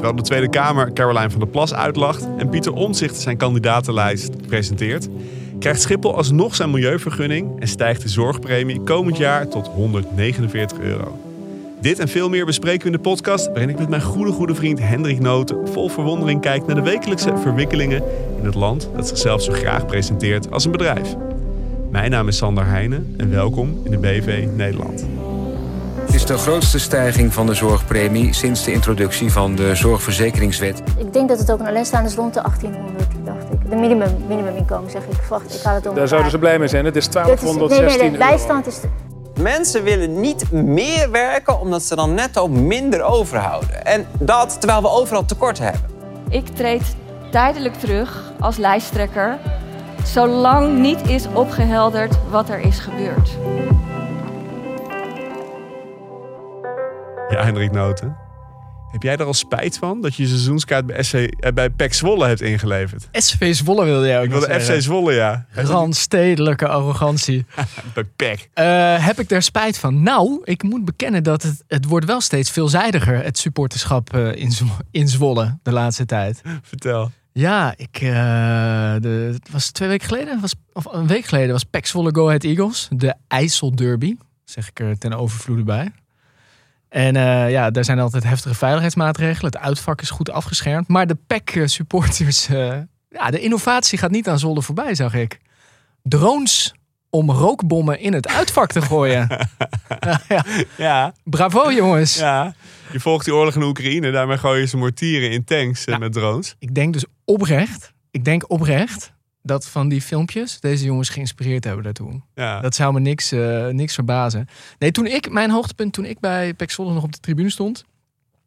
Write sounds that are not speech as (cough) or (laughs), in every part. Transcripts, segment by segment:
Terwijl de Tweede Kamer Caroline van der Plas uitlacht en Pieter Omtzigt zijn kandidatenlijst presenteert, krijgt Schiphol alsnog zijn milieuvergunning en stijgt de zorgpremie komend jaar tot 149 euro. Dit en veel meer bespreken we in de podcast, waarin ik met mijn goede goede vriend Hendrik Noten vol verwondering kijk naar de wekelijkse verwikkelingen in het land dat zichzelf zo graag presenteert als een bedrijf. Mijn naam is Sander Heijnen en welkom in de BV Nederland. De grootste stijging van de zorgpremie sinds de introductie van de zorgverzekeringswet. Ik denk dat het ook een alleenstaande is rond de 1800, dacht ik. De minimum, minimuminkomen zeg ik. Wacht, ik haal het om. Daar zouden ze blij mee zijn. Het is Dit is- Nee, 1216 nee, nee, bijstand is... Mensen willen niet meer werken omdat ze dan netto minder overhouden. En dat terwijl we overal tekort hebben. Ik treed tijdelijk terug als lijsttrekker, zolang niet is opgehelderd wat er is gebeurd. Hendrik Noten. Heb jij er al spijt van dat je je seizoenskaart bij, SC, eh, bij PEC Zwolle hebt ingeleverd? SV Zwolle wilde jij ook Ik nog wilde FC. Zwolle, ja. Randstedelijke arrogantie. (laughs) Bij PEC. Eh, heb ik daar spijt van? Nou, ik moet bekennen dat het, het wordt wel steeds veelzijdiger, het supporterschap eh, in, Zwo- in Zwolle de laatste tijd. Vertel. Ja, ik, eh, de, het was twee weken geleden, was, of een week geleden, was PEC Zwolle Go Ahead Eagles. De IJsselderby, zeg ik er ten overvloede bij. En eh, ja, daar zijn altijd heftige veiligheidsmaatregelen. Het uitvak is goed afgeschermd. Maar de PEC supporters, eh, ja, de innovatie gaat niet aan Zwolle voorbij, zag ik. Drones om rookbommen in het uitvak te gooien. (laughs) ja, Ja, bravo jongens. ja. Je volgt die oorlog in Oekraïne. Daarmee gooien ze mortieren in tanks eh, Ja. met drones. Ik denk dus oprecht, ik denk oprecht dat van die filmpjes deze jongens geïnspireerd hebben daartoe. Ja. Dat zou me niks, eh, niks verbazen. Nee, toen ik, mijn hoogtepunt toen ik bij Pek Zwolle nog op de tribune stond,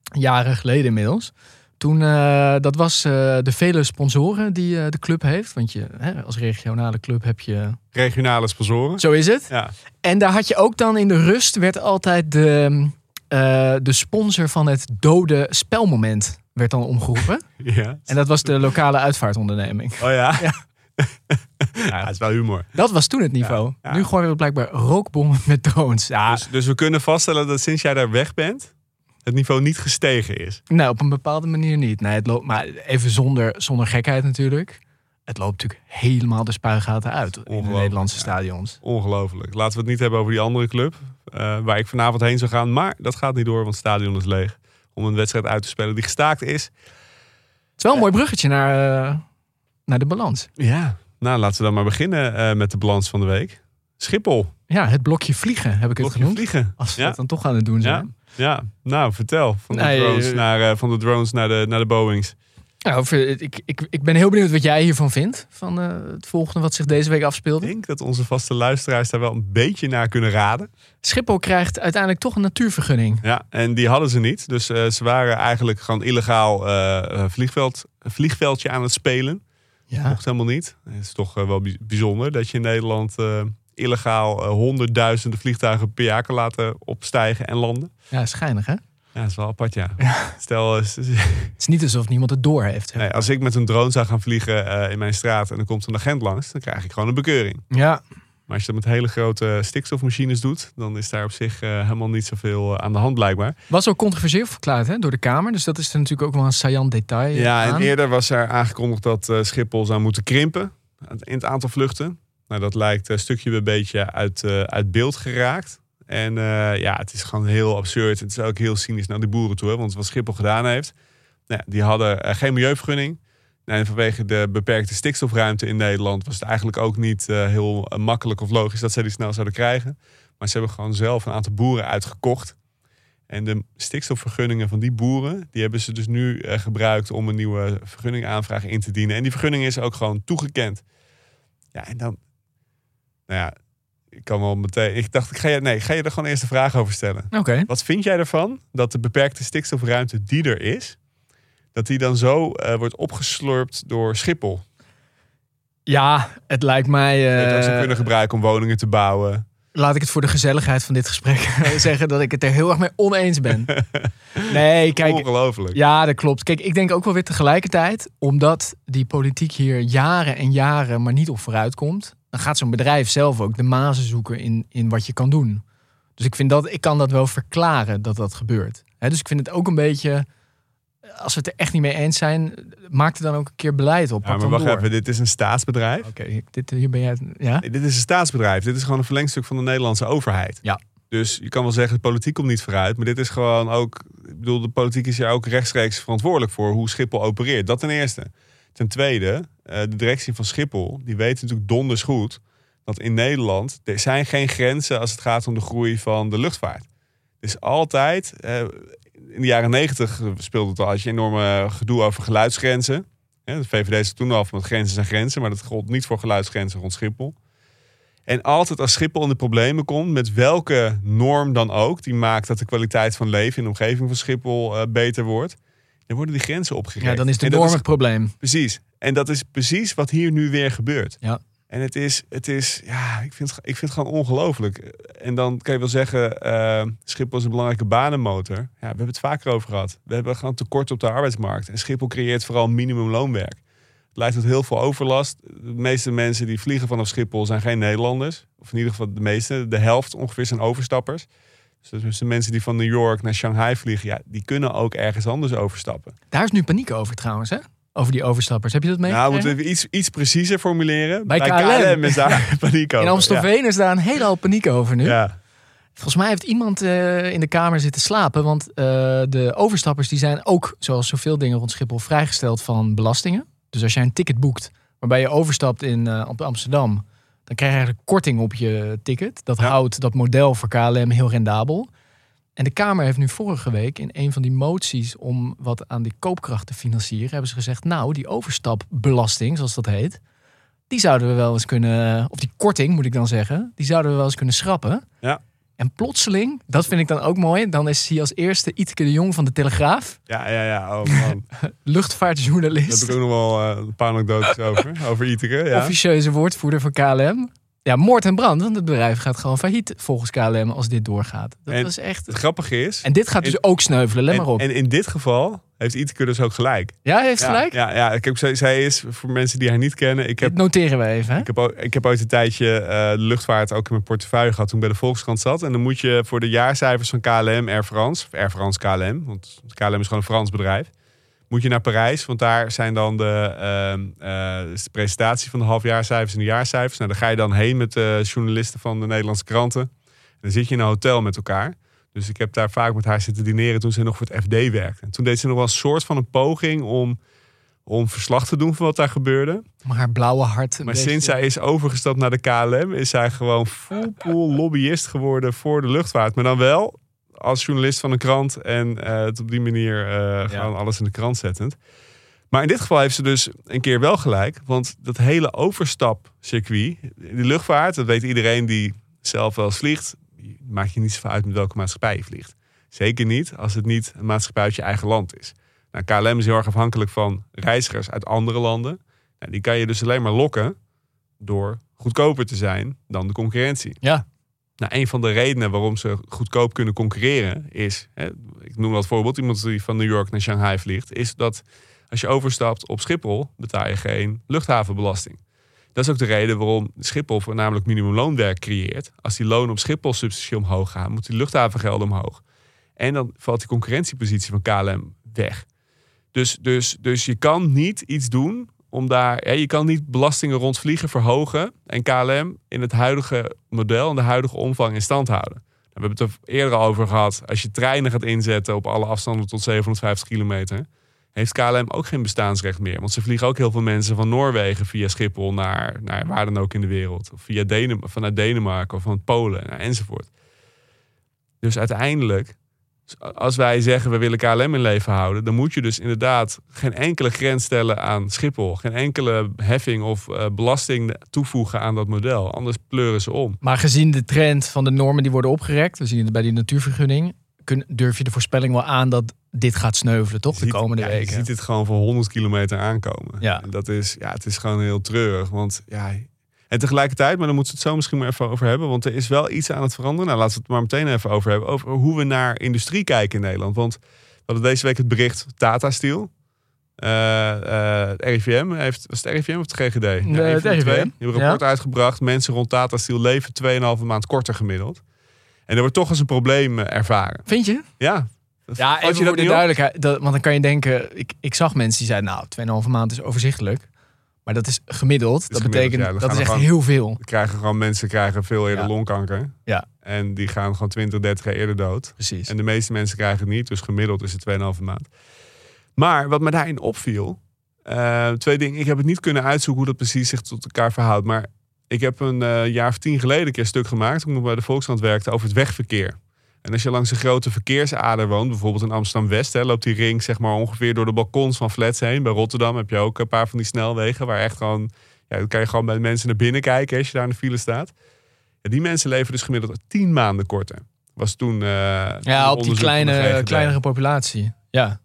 jaren geleden inmiddels. Toen, eh, dat was eh, de vele sponsoren die de club heeft. Want je, hè, als regionale club heb je... Regionale sponsoren. Zo is het. Ja. En daar had je ook dan in de rust werd altijd de, de sponsor van het dode spelmoment werd dan omgeroepen. (laughs) ja. En dat was de lokale uitvaartonderneming. Oh ja? Ja. Ja, het is wel humor. Dat was toen het niveau. Ja, ja. Nu gooien we blijkbaar rookbommen met drones. Ja, Dus, dus we kunnen vaststellen dat sinds jij daar weg bent, het niveau niet gestegen is. nou, op een bepaalde manier niet. Nee, het loopt, maar even zonder, zonder gekheid natuurlijk. Het loopt natuurlijk helemaal de spuigaten uit in de Nederlandse stadions. Ongelooflijk. Laten we het niet hebben over die andere club. eh, waar ik vanavond heen zou gaan. Maar dat gaat niet door, want het stadion is leeg. Om een wedstrijd uit te spelen die gestaakt is. Het is wel een mooi bruggetje naar, eh, naar de balans. Ja. Nou, laten we dan maar beginnen eh, met de balans van de week. Schiphol. Ja, het blokje vliegen heb ik het Blokje genoemd. vliegen. Als we Ja. dat dan toch aan het doen zijn. Ja. Ja, nou vertel. Van de, Nee, drones, eh, naar, eh, van de drones naar de, naar de Boeings. Nou, ik, ik, ik ben heel benieuwd wat jij hiervan vindt. Van het volgende wat zich deze week Ik afspeelde. denk dat onze vaste luisteraars daar wel een beetje naar kunnen raden. Schiphol krijgt uiteindelijk toch een natuurvergunning. Ja, en die hadden ze niet. Dus ze waren eigenlijk gewoon illegaal eh, vliegveld, vliegveldje aan het spelen. Ja. Mocht helemaal niet. Het is toch eh, wel bij- bijzonder dat je in Nederland eh, illegaal eh, honderdduizenden vliegtuigen per jaar kan laten opstijgen en landen. ja, schijnig hè? Ja, dat is wel apart, ja. Stel, Het is niet alsof niemand het door heeft. nee, als ik met een drone zou gaan vliegen in mijn straat en er komt een agent langs, dan krijg ik gewoon een bekeuring. Ja, Maar als je dat met hele grote stikstofmachines doet, dan is daar op zich eh, helemaal niet zoveel eh, aan de hand blijkbaar. Was ook controversieel verklaard hè, door de Kamer. Dus dat is er natuurlijk ook wel een saillant detail Ja, en eerder was er aangekondigd dat eh, Schiphol zou moeten krimpen in het aantal vluchten. Nou, dat lijkt een stukje bij beetje uit, eh, uit beeld geraakt. En eh, ja, het is gewoon heel absurd. Het is ook heel cynisch naar de boeren toe. Hè? Want wat Schiphol gedaan heeft, nou die hadden eh, geen milieuvergunning. Nou, En vanwege de beperkte stikstofruimte in Nederland was het eigenlijk ook niet eh, heel makkelijk of logisch dat ze die snel zouden krijgen. Maar ze hebben gewoon zelf een aantal boeren uitgekocht. En de stikstofvergunningen van die boeren, die hebben ze dus nu eh, gebruikt om een nieuwe vergunningaanvraag in te dienen. En die vergunning is ook gewoon toegekend. Ja, en dan, nou ja, ik kan wel meteen, ik dacht, ik ga je, nee, ik ga je er gewoon eerst een vraag over stellen. Oké. Wat vind jij ervan dat de beperkte stikstofruimte die er is, dat die dan zo eh, wordt opgeslurpt door Schiphol? Ja, het lijkt mij... Je eh, het ook zou kunnen gebruiken om woningen te bouwen. laat ik het voor de gezelligheid van dit gesprek (laughs) zeggen dat ik het er heel erg mee oneens ben. (laughs) Nee, kijk, Ongelooflijk. ja, dat klopt. Kijk, ik denk ook wel weer tegelijkertijd, omdat die politiek hier jaren en jaren maar niet op vooruit komt, dan gaat zo'n bedrijf zelf ook de mazen zoeken in, in wat je kan doen. Dus ik vind dat, ik kan dat wel verklaren dat dat gebeurt. Dus ik vind het ook een beetje als we het er echt niet mee eens zijn, maak er dan ook een keer beleid op. Ja, maar wacht door. even, dit is een staatsbedrijf. Oké, dit, hier ben jij. Ja? Nee, dit is een staatsbedrijf. Dit is gewoon een verlengstuk van de Nederlandse overheid. Ja. Dus je kan wel zeggen, de politiek komt niet vooruit. Maar dit is gewoon ook... Ik bedoel, de politiek is hier ook rechtstreeks verantwoordelijk voor hoe Schiphol opereert. Dat ten eerste. Ten tweede, eh, de directie van Schiphol, die weet natuurlijk donders goed... dat in Nederland, er zijn geen grenzen als het gaat om de groei van de luchtvaart. Dus altijd, eh, in de jaren negentig speelde het al, als je enorme gedoe over geluidsgrenzen. Ja, de VVD is er toen al van grenzen zijn grenzen, maar dat gold niet voor geluidsgrenzen rond Schiphol. En altijd als Schiphol in de problemen komt, met welke norm dan ook, die maakt dat de kwaliteit van leven in de omgeving van Schiphol eh, beter wordt, dan worden die grenzen opgegeven. ja, dan is de norm het probleem. Precies. En dat is precies wat hier nu weer gebeurt. Ja. En het is, het is ja, ik vind, ik vind het gewoon ongelooflijk. En dan kan je wel zeggen, eh, Schiphol is een belangrijke banenmotor. Ja, we hebben het vaker over gehad. We hebben gewoon tekort op de arbeidsmarkt. En Schiphol creëert vooral minimumloonwerk. Het leidt tot heel veel overlast. De meeste mensen die vliegen vanaf Schiphol zijn geen Nederlanders. Of in ieder geval de meeste. De helft ongeveer zijn overstappers. Dus de mensen die van New York naar Shanghai vliegen, ja, die kunnen ook ergens anders overstappen. Daar is nu paniek over trouwens, hè? Over die overstappers. Heb je dat mee? Nou, moeten we iets, iets preciezer formuleren. Bij KLM. is daar (laughs) (laughs) paniek over. In Amstelveen is daar een hele hoop paniek over nu. Ja. Ja. Volgens mij heeft iemand eh, in de kamer zitten slapen. Want eh, de overstappers die zijn ook, zoals zoveel dingen rond Schiphol, vrijgesteld van belastingen. Dus als jij een ticket boekt waarbij je overstapt in op Amsterdam, dan krijg je eigenlijk korting op je ticket. Dat Ja. houdt dat model voor KLM heel rendabel. En de Kamer heeft nu vorige week in een van die moties om wat aan die koopkracht te financieren, hebben ze gezegd, nou, die overstapbelasting, zoals dat heet, die zouden we wel eens kunnen, of die korting moet ik dan zeggen, die zouden we wel eens kunnen schrappen. Ja. En plotseling, dat vind ik dan ook mooi, dan is hij als eerste Iteke de Jong van de Telegraaf, Ja, ja, ja. Oh man. (laughs) Daar luchtvaartjournalist, heb ik ook nog wel eh, een paar anekdotes over. Over Iteke, ja. officieuze woordvoerder van KLM. Ja, moord en brand, want het bedrijf gaat gewoon failliet volgens KLM als dit doorgaat. Dat En was echt... Het grappige is... En dit gaat dus in- ook sneuvelen, let en, maar op. en in dit geval heeft Iteke dus ook gelijk. ja, hij heeft Ja, gelijk? Ja, ja. Ik heb, zij, zij is, voor mensen die haar niet kennen... Ik heb, Dit noteren we even, hè? ik heb, ook, ik heb ooit een tijdje eh, de luchtvaart ook in mijn portefeuille gehad... toen ik bij de Volkskrant zat. En dan moet je voor de jaarcijfers van KLM, Air France... of Air France KLM, want KLM is gewoon een Frans bedrijf... moet je naar Parijs, want daar zijn dan de, ehm, eh, is de presentatie van de halfjaarcijfers en de jaarcijfers. Nou, daar ga je dan heen met de journalisten van de Nederlandse kranten. En dan zit je in een hotel met elkaar. Dus ik heb daar vaak met haar zitten dineren toen ze nog voor het FD werkte. En toen deed ze nog wel een soort van een poging om, om verslag te doen van wat daar gebeurde. Maar haar blauwe hart. Maar beetje- sinds zij is overgestapt naar de KLM, is zij gewoon full pool lobbyist geworden voor de luchtvaart. Maar dan wel als journalist van een krant en eh, het op die manier eh, gewoon alles in de krant zettend. Maar in dit geval heeft ze dus een keer wel gelijk. Want dat hele overstapcircuit, die luchtvaart, dat weet iedereen die zelf wel eens vliegt. Maakt je niet zoveel uit met welke maatschappij je vliegt. Zeker niet als het niet een maatschappij uit je eigen land is. Nou, KLM is heel erg afhankelijk van reizigers uit andere landen. Nou, die kan je dus alleen maar lokken door goedkoper te zijn dan de concurrentie. Ja. Nou, een van de redenen waarom ze goedkoop kunnen concurreren is, hè, ik noem dat voorbeeld, iemand die van New York naar Shanghai vliegt, is dat als je overstapt op Schiphol, betaal je geen luchthavenbelasting. Dat is ook de reden waarom Schiphol voornamelijk minimumloonwerk creëert. Als die lonen op Schiphol substantieel omhoog gaan, moet die luchthavengelden omhoog. En dan valt die concurrentiepositie van KLM weg. Dus, dus, dus je kan niet iets doen om daar. Hè, je kan niet belastingen rond vliegen verhogen en KLM in het huidige model en de huidige omvang in stand houden. Nou, we hebben het er eerder al over gehad. Als je treinen gaat inzetten op alle afstanden tot 750 kilometer, heeft KLM ook geen bestaansrecht meer. Want ze vliegen ook heel veel mensen van Noorwegen via Schiphol naar, naar waar dan ook in de wereld. Of via Denem vanuit Denemarken of van Polen nou, enzovoort. Dus uiteindelijk, als wij zeggen we willen KLM in leven houden, dan moet je dus inderdaad geen enkele grens stellen aan Schiphol. Geen enkele heffing of eh, belasting toevoegen aan dat model. Anders pleuren ze om. Maar gezien de trend van de normen die worden opgerekt, we zien het bij die natuurvergunning, kun, durf je de voorspelling wel aan dat dit gaat sneuvelen, toch? De komende ja, weken. Je ziet het gewoon voor 100 kilometer aankomen. Ja. En dat is, ja, het is gewoon heel treurig. Want ja, en tegelijkertijd, maar dan moeten we het zo misschien maar even over hebben. Want er is wel iets aan het veranderen. Nou, laten we het maar meteen even over hebben. Over hoe we naar industrie kijken in Nederland. Want we hadden deze week het bericht Tata Steel. Eh, eh, het RIVM heeft, was het RIVM of het GGD? Nee, het RIVM. Die hebben een rapport Ja. uitgebracht. Mensen rond Tata Steel leven 2,5 maand korter gemiddeld. En er wordt toch als een probleem eh, ervaren. Vind je? Ja, Ja, Valt je even voor dat de duidelijkheid. Dat, want dan kan je denken, ik, ik zag mensen die zeiden, nou, 2,5 maand is overzichtelijk. Maar dat is gemiddeld. dat gemiddeld, betekent, ja. Dat is echt gewoon- heel veel. Krijgen gewoon mensen krijgen veel eerder Ja. longkanker. Ja. En die gaan gewoon 20, 30 jaar eerder dood. Precies. En de meeste mensen krijgen het niet. Dus gemiddeld is het 2,5 maand. Maar wat me daarin opviel. eh, twee dingen. Ik heb het niet kunnen uitzoeken hoe dat precies zich tot elkaar verhoudt. Maar ik heb een eh, jaar of tien geleden een keer een stuk gemaakt. Toen ik nog bij de Volkskrant werkte over het wegverkeer. En als je langs een grote verkeersader woont, bijvoorbeeld in Amsterdam-West, loopt die ring zeg maar ongeveer door de balkons van flats heen. Bij Rotterdam heb je ook een paar van die snelwegen waar echt gewoon, ja, dan kan je gewoon bij de mensen naar binnen kijken als je daar in de file staat. Ja, die mensen leven dus gemiddeld tien maanden korter. Was toen. eh, Ja, op die kleine, kleinere populatie. Ja.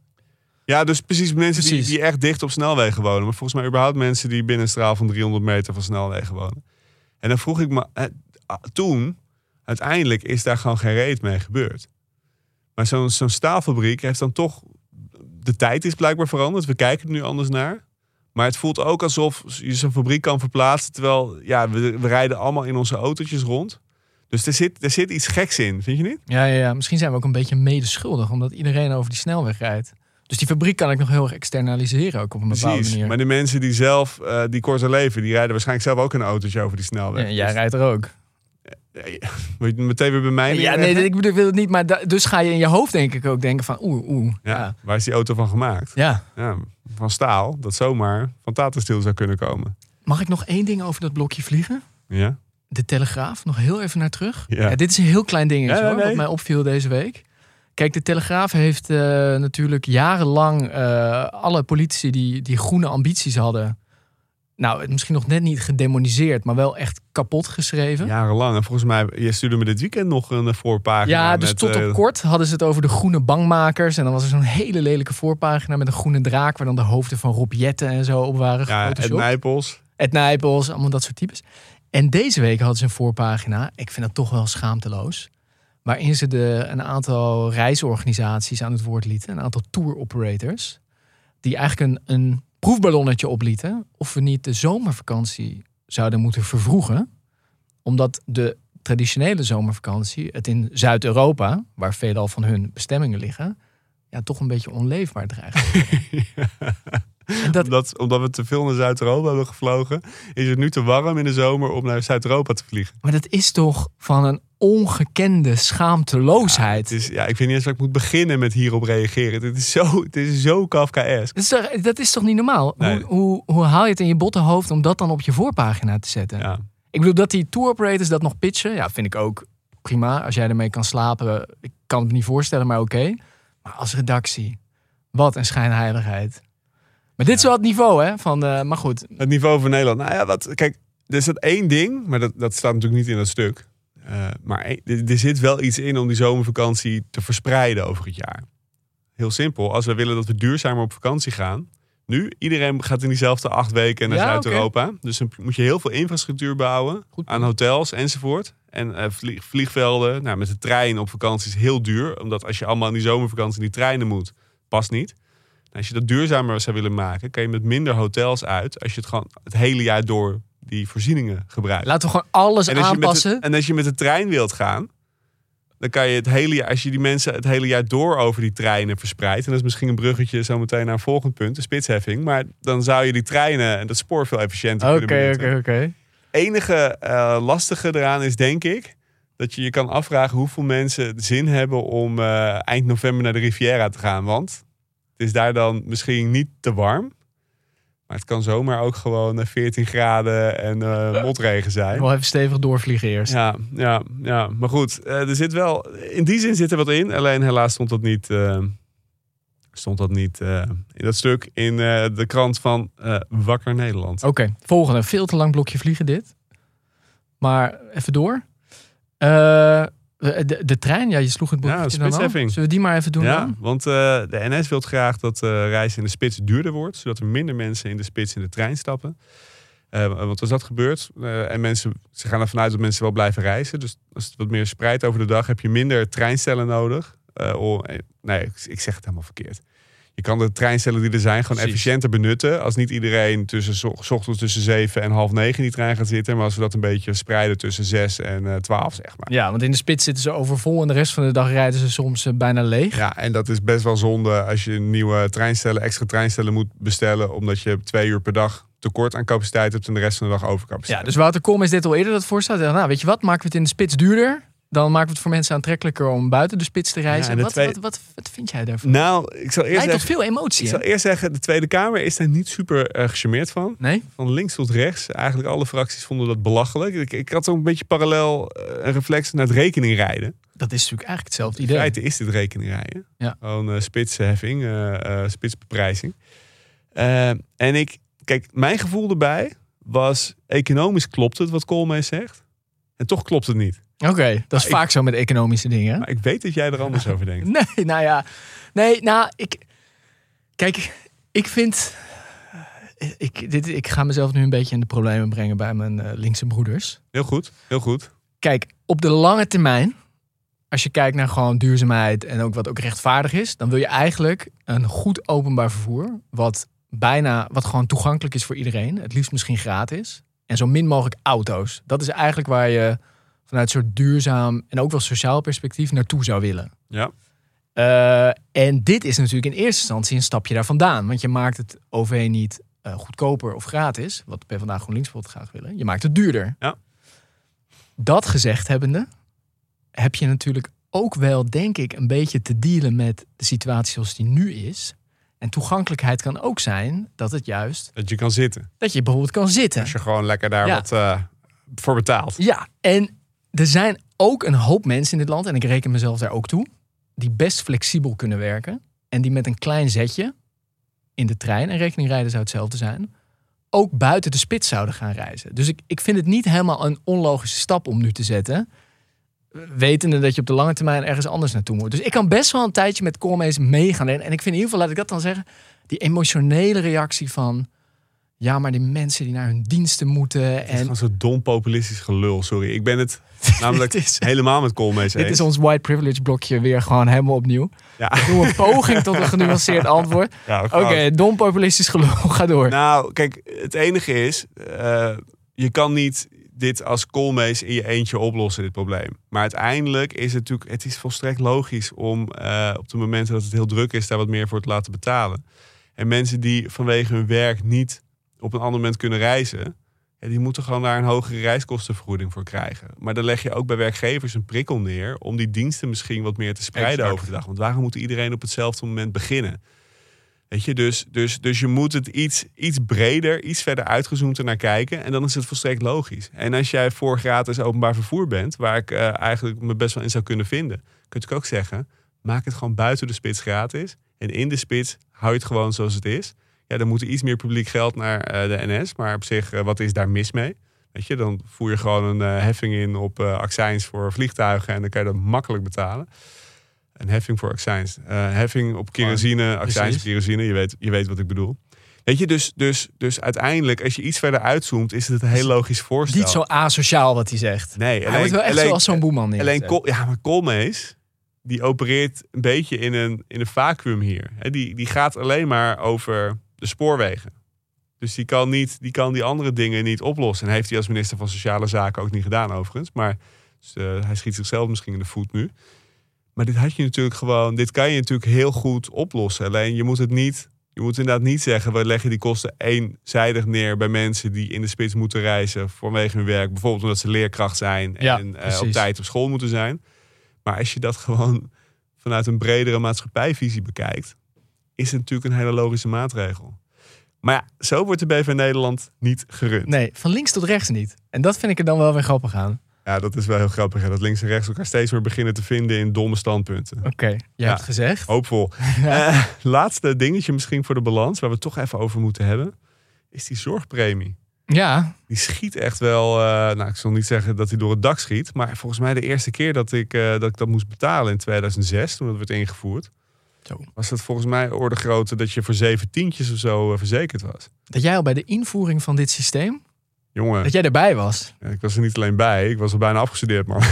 Ja, dus precies mensen Die, Precies. die echt dicht op snelwegen wonen. Maar volgens mij überhaupt mensen die binnen een straal van 300 meter van snelwegen wonen. En dan vroeg ik me, eh, toen, uiteindelijk is daar gewoon geen reet mee gebeurd. Maar zo'n zo'n staalfabriek heeft dan toch, de tijd is blijkbaar veranderd. We kijken er nu anders naar. Maar het voelt ook alsof je zo'n fabriek kan verplaatsen. Terwijl, ja, we, we rijden allemaal in onze autootjes rond. Dus er zit, er zit iets geks in, vind je niet? Ja, ja, ja, misschien zijn we ook een beetje medeschuldig, omdat iedereen over die snelweg rijdt. Dus die fabriek kan ik nog heel erg externaliseren, ook op een bepaalde Precies. manier. Maar de mensen die zelf, eh, die korter leven, die rijden waarschijnlijk zelf ook een autootje over die snelweg. Ja, jij Dus- rijdt er ook. Wil (laughs) je het meteen weer bij mij Ja, nee, ik bedoel, wil het niet, maar da- dus ga je in je hoofd denk ik ook denken van oeh, oeh. Ja, Ja. Waar is die auto van gemaakt? ja. Ja, van staal, dat zomaar van Tata Steel zou kunnen komen. Mag ik nog één ding over dat blokje vliegen? Ja? De Telegraaf, nog heel even naar terug. Ja. Ja. dit is een heel klein dingetje nee, wat mij opviel deze week. Kijk, de Telegraaf heeft eh, natuurlijk jarenlang eh, alle politici die, die groene ambities hadden... Nou, misschien nog net niet gedemoniseerd, maar wel echt kapot geschreven. Ja, Jarenlang. En volgens mij, je stuurde me dit weekend nog een eh, voorpagina. dus met, tot op eh, kort hadden ze het over de groene bangmakers. En dan was er zo'n hele lelijke voorpagina met een groene draak... waar dan de hoofden van Rob Jetten en zo op waren Ja, Ed gefotoshopt. Nijpels. Ed Nijpels, allemaal dat soort types. En deze week hadden ze een voorpagina, ik vind dat toch wel schaamteloos, waarin ze de, een aantal reisorganisaties aan het woord lieten, een aantal tour operators, die eigenlijk een, een proefballonnetje oplieten of we niet de zomervakantie zouden moeten vervroegen, omdat de traditionele zomervakantie het in Zuid-Europa, waar veelal van hun bestemmingen liggen, ja, toch een beetje onleefbaar dreigt. (laughs) Dat, Omdat, omdat we te veel naar Zuid-Europa hebben gevlogen, is het nu te warm in de zomer om naar Zuid-Europa te vliegen. Maar dat is toch van een ongekende schaamteloosheid. Het is, ja, ik weet niet eens waar ik moet beginnen met hierop reageren. Het is zo, het is zo Kafkaesk. dat, is toch, dat is toch niet normaal? Nee. Hoe, hoe, hoe haal je het in je botte hoofd om dat dan op je voorpagina te zetten? Ja. Ik bedoel, dat die tour operators dat nog pitchen, ja, vind ik ook prima. Als jij ermee kan slapen, ik kan het me niet voorstellen, maar oké. Maar als redactie, wat een schijnheiligheid. Maar dit is wel het niveau, hè? Van, eh, maar goed, Het niveau van Nederland. Nou ja, wat, kijk, er is dat één ding, maar dat, dat staat natuurlijk niet in dat stuk. Eh, maar één- er, er zit wel iets in om die zomervakantie te verspreiden over het jaar. Heel simpel. Als we willen dat we duurzamer op vakantie gaan. Nu, iedereen gaat in diezelfde acht weken naar Ja, Zuid-Europa. Dus dan moet je heel veel infrastructuur bouwen. Goed. Aan hotels enzovoort. En eh, vlieg- vliegvelden. Nou, met de trein op vakantie is heel duur. Omdat als je allemaal in die zomervakantie in die treinen moet, past niet. Nou, als je dat duurzamer zou willen maken, kan je met minder hotels uit. Als je het gewoon het hele jaar door die voorzieningen gebruikt. laten we gewoon alles en, aanpassen. de, en als je met de trein wilt gaan, dan kan je het hele jaar, als je die mensen het hele jaar door over die treinen verspreidt. En dat is misschien een bruggetje zometeen naar een volgend punt, de spitsheffing. Maar dan zou je die treinen en dat spoor veel efficiënter Oké, kunnen oké, benutten. oké. enige eh, lastige eraan is, denk ik, dat je je kan afvragen hoeveel mensen zin hebben om eh, eind november naar de Riviera te gaan. Want het is daar dan misschien niet te warm. Maar het kan zomaar ook gewoon eh, 14 graden en eh, motregen zijn. Wel even stevig doorvliegen eerst. Ja, ja, ja, maar goed, eh, er zit wel, in die zin zit er wat in. Alleen helaas stond dat niet, eh, stond dat niet eh, in dat stuk in eh, de krant van eh, Wakker Nederland. Oké, volgende. Veel te lang blokje vliegen dit. Maar even door. De, de trein, ja, je sloeg het Ja, boekje al. spitsheffing. Zullen we die maar even doen ja, dan? want eh, de NS wil graag dat eh reizen in de spits duurder wordt, zodat er minder mensen in de spits in de trein stappen. Eh, want als dat gebeurt, en mensen, ze gaan ervan uit dat mensen wel blijven reizen, dus als het wat meer spreidt over de dag, heb je minder treinstellen nodig. Eh, nee, ik, ik zeg het helemaal verkeerd. Je kan de treinstellen die er zijn gewoon Precies. efficiënter benutten. Als niet iedereen tussen zo- ochtends tussen 7 en half 9 in die trein gaat zitten. Maar als we dat een beetje spreiden tussen 6 en eh 12, zeg maar. Ja, want in de spits zitten ze overvol en de rest van de dag rijden ze soms eh, bijna leeg. Ja, en dat is best wel zonde als je nieuwe treinstellen, extra treinstellen moet bestellen. Omdat je twee uur per dag tekort aan capaciteit hebt en de rest van de dag overcapaciteit. Ja, dus Wouter Koolmees dit al eerder dat voorstel. Nou, weet je wat, maken we het in de spits duurder. Dan maken we het voor mensen aantrekkelijker om buiten de spits te reizen. wat, wat, wat, wat vind jij daarvan? Nou, ik zal eerst zeggen, veel emotie, ik hè? zal eerst zeggen, de Tweede Kamer is daar niet super eh gecharmeerd van. Nee? Van links tot rechts. Eigenlijk alle fracties vonden dat belachelijk. Ik, ik had een beetje parallel eh, een reflex naar het rekeningrijden. Dat is natuurlijk eigenlijk hetzelfde In idee. feite is dit rekeningrijden. Ja. Gewoon eh spitsheffing, spitsbeprijzing. En ik, kijk, mijn gevoel erbij was, economisch klopt het wat Koolmees zegt. En toch klopt het niet. Oké, dat is ik- vaak zo met economische dingen. Maar ik weet dat jij er anders (laughs) over denkt. Nee, nou ja. Nee, nou, ik... Kijk, ik vind... Ik, dit, ik ga mezelf nu een beetje in de problemen brengen bij mijn eh, linkse broeders. Heel goed, heel goed. Kijk, op de lange termijn, als je kijkt naar gewoon duurzaamheid en ook wat ook rechtvaardig is, dan wil je eigenlijk een goed openbaar vervoer, wat bijna, wat gewoon toegankelijk is voor iedereen, het liefst misschien gratis, en zo min mogelijk auto's. Dat is eigenlijk waar je vanuit een soort duurzaam en ook wel sociaal perspectief naartoe zou willen. Ja. Eh, en dit is natuurlijk in eerste instantie een stapje daar vandaan. Want je maakt het OV niet eh, goedkoper of gratis. Wat PvdA GroenLinks bijvoorbeeld graag willen. Je maakt het duurder. Ja. Dat gezegd hebbende, heb je natuurlijk ook wel, denk ik, een beetje te dealen met de situatie zoals die nu is. En toegankelijkheid kan ook zijn dat het juist, Dat je kan zitten. dat je bijvoorbeeld kan zitten. Als je gewoon lekker daar Ja. wat eh, voor betaalt. Ja, en er zijn ook een hoop mensen in dit land, en ik reken mezelf daar ook toe, die best flexibel kunnen werken. En die met een klein zetje in de trein, en rekening rijden zou hetzelfde zijn, ook buiten de spits zouden gaan reizen. Dus ik, ik vind het niet helemaal een onlogische stap om nu te zetten. Wetende dat je op de lange termijn ergens anders naartoe moet. Dus ik kan best wel een tijdje met Koolmees meegaan. En, en ik vind in ieder geval, laat ik dat dan zeggen, die emotionele reactie van... Ja, maar die mensen die naar hun diensten moeten. Het is En gewoon zo'n dom populistisch gelul, sorry. Ik ben het (laughs) namelijk is- helemaal met Koolmees Dit is ons white privilege blokje weer gewoon helemaal opnieuw. Ja. Doe een poging tot een (laughs) genuanceerd antwoord. Ja, Oké, dom populistisch gelul, (laughs) ga door. Nou, kijk, het enige is, eh, je kan niet dit als koolmees in je eentje oplossen, dit probleem. Maar uiteindelijk is het natuurlijk, het is volstrekt logisch om eh, op de momenten dat het heel druk is, daar wat meer voor te laten betalen. En mensen die vanwege hun werk niet op een ander moment kunnen reizen, ja, die moeten gewoon daar een hogere reiskostenvergoeding voor krijgen. Maar dan leg je ook bij werkgevers een prikkel neer om die diensten misschien wat meer te spreiden Exact. over de dag. Want waarom moet iedereen op hetzelfde moment beginnen? Weet je, dus, dus, dus je moet het iets, iets breder, iets verder uitgezoomd naar kijken. En dan is het volstrekt logisch. En als jij voor gratis openbaar vervoer bent, waar ik eh, eigenlijk me best wel in zou kunnen vinden, kun je ook zeggen: maak het gewoon buiten de spits gratis. En in de spits hou je het gewoon zoals het is. Ja, dan moet er iets meer publiek geld naar eh, de NS. Maar op zich, eh, wat is daar mis mee? Weet je, dan voer je gewoon een heffing in op accijns voor vliegtuigen. En dan kan je dat makkelijk betalen. Een heffing voor accijns. Eh, heffing op kerosine, accijns op kerosine. Je weet, je weet wat ik bedoel. Weet je, dus, dus, dus uiteindelijk, als je iets verder uitzoomt, is het een heel logisch voorstel. Niet zo asociaal wat hij zegt. Nee, hij wordt wel echt zoals zo'n boeman. Alleen, Kol- ja, maar Koolmees, die opereert een beetje in een, in een vacuüm hier. Die, die gaat alleen maar over de spoorwegen. Dus die kan, niet, die kan die andere dingen niet oplossen. En heeft hij als minister van Sociale Zaken ook niet gedaan overigens. Maar dus, eh, hij schiet zichzelf misschien in de voet nu. Maar dit had je natuurlijk gewoon, dit kan je natuurlijk heel goed oplossen. Alleen je moet het niet, je moet inderdaad niet zeggen, we leggen die kosten eenzijdig neer bij mensen die in de spits moeten reizen vanwege hun werk. Bijvoorbeeld omdat ze leerkracht zijn Ja, en eh, op tijd op school moeten zijn. Maar als je dat gewoon vanuit een bredere maatschappijvisie bekijkt, is het natuurlijk een hele logische maatregel. Maar ja, zo wordt de BV Nederland niet gerund. Nee, van links tot rechts niet. En dat vind ik er dan wel weer grappig aan. Ja, dat is wel heel grappig. Hè? Dat links en rechts elkaar steeds meer beginnen te vinden in domme standpunten. Oké, jij Ja. hebt gezegd. Hoopvol. (laughs) Eh, laatste dingetje misschien voor de balans, waar we het toch even over moeten hebben, is die zorgpremie. Ja, Die schiet echt wel, eh, nou ik zal niet zeggen dat hij door het dak schiet, maar volgens mij de eerste keer dat ik, eh, dat, ik dat moest betalen in 2006, toen dat werd ingevoerd, Zo. was dat volgens mij orde grootte dat je voor zeven tientjes of zo verzekerd was. dat jij al bij de invoering van dit systeem Jongen, Dat jij erbij was. ja, ik was er niet alleen bij. Ik was al bijna afgestudeerd, man. (laughs)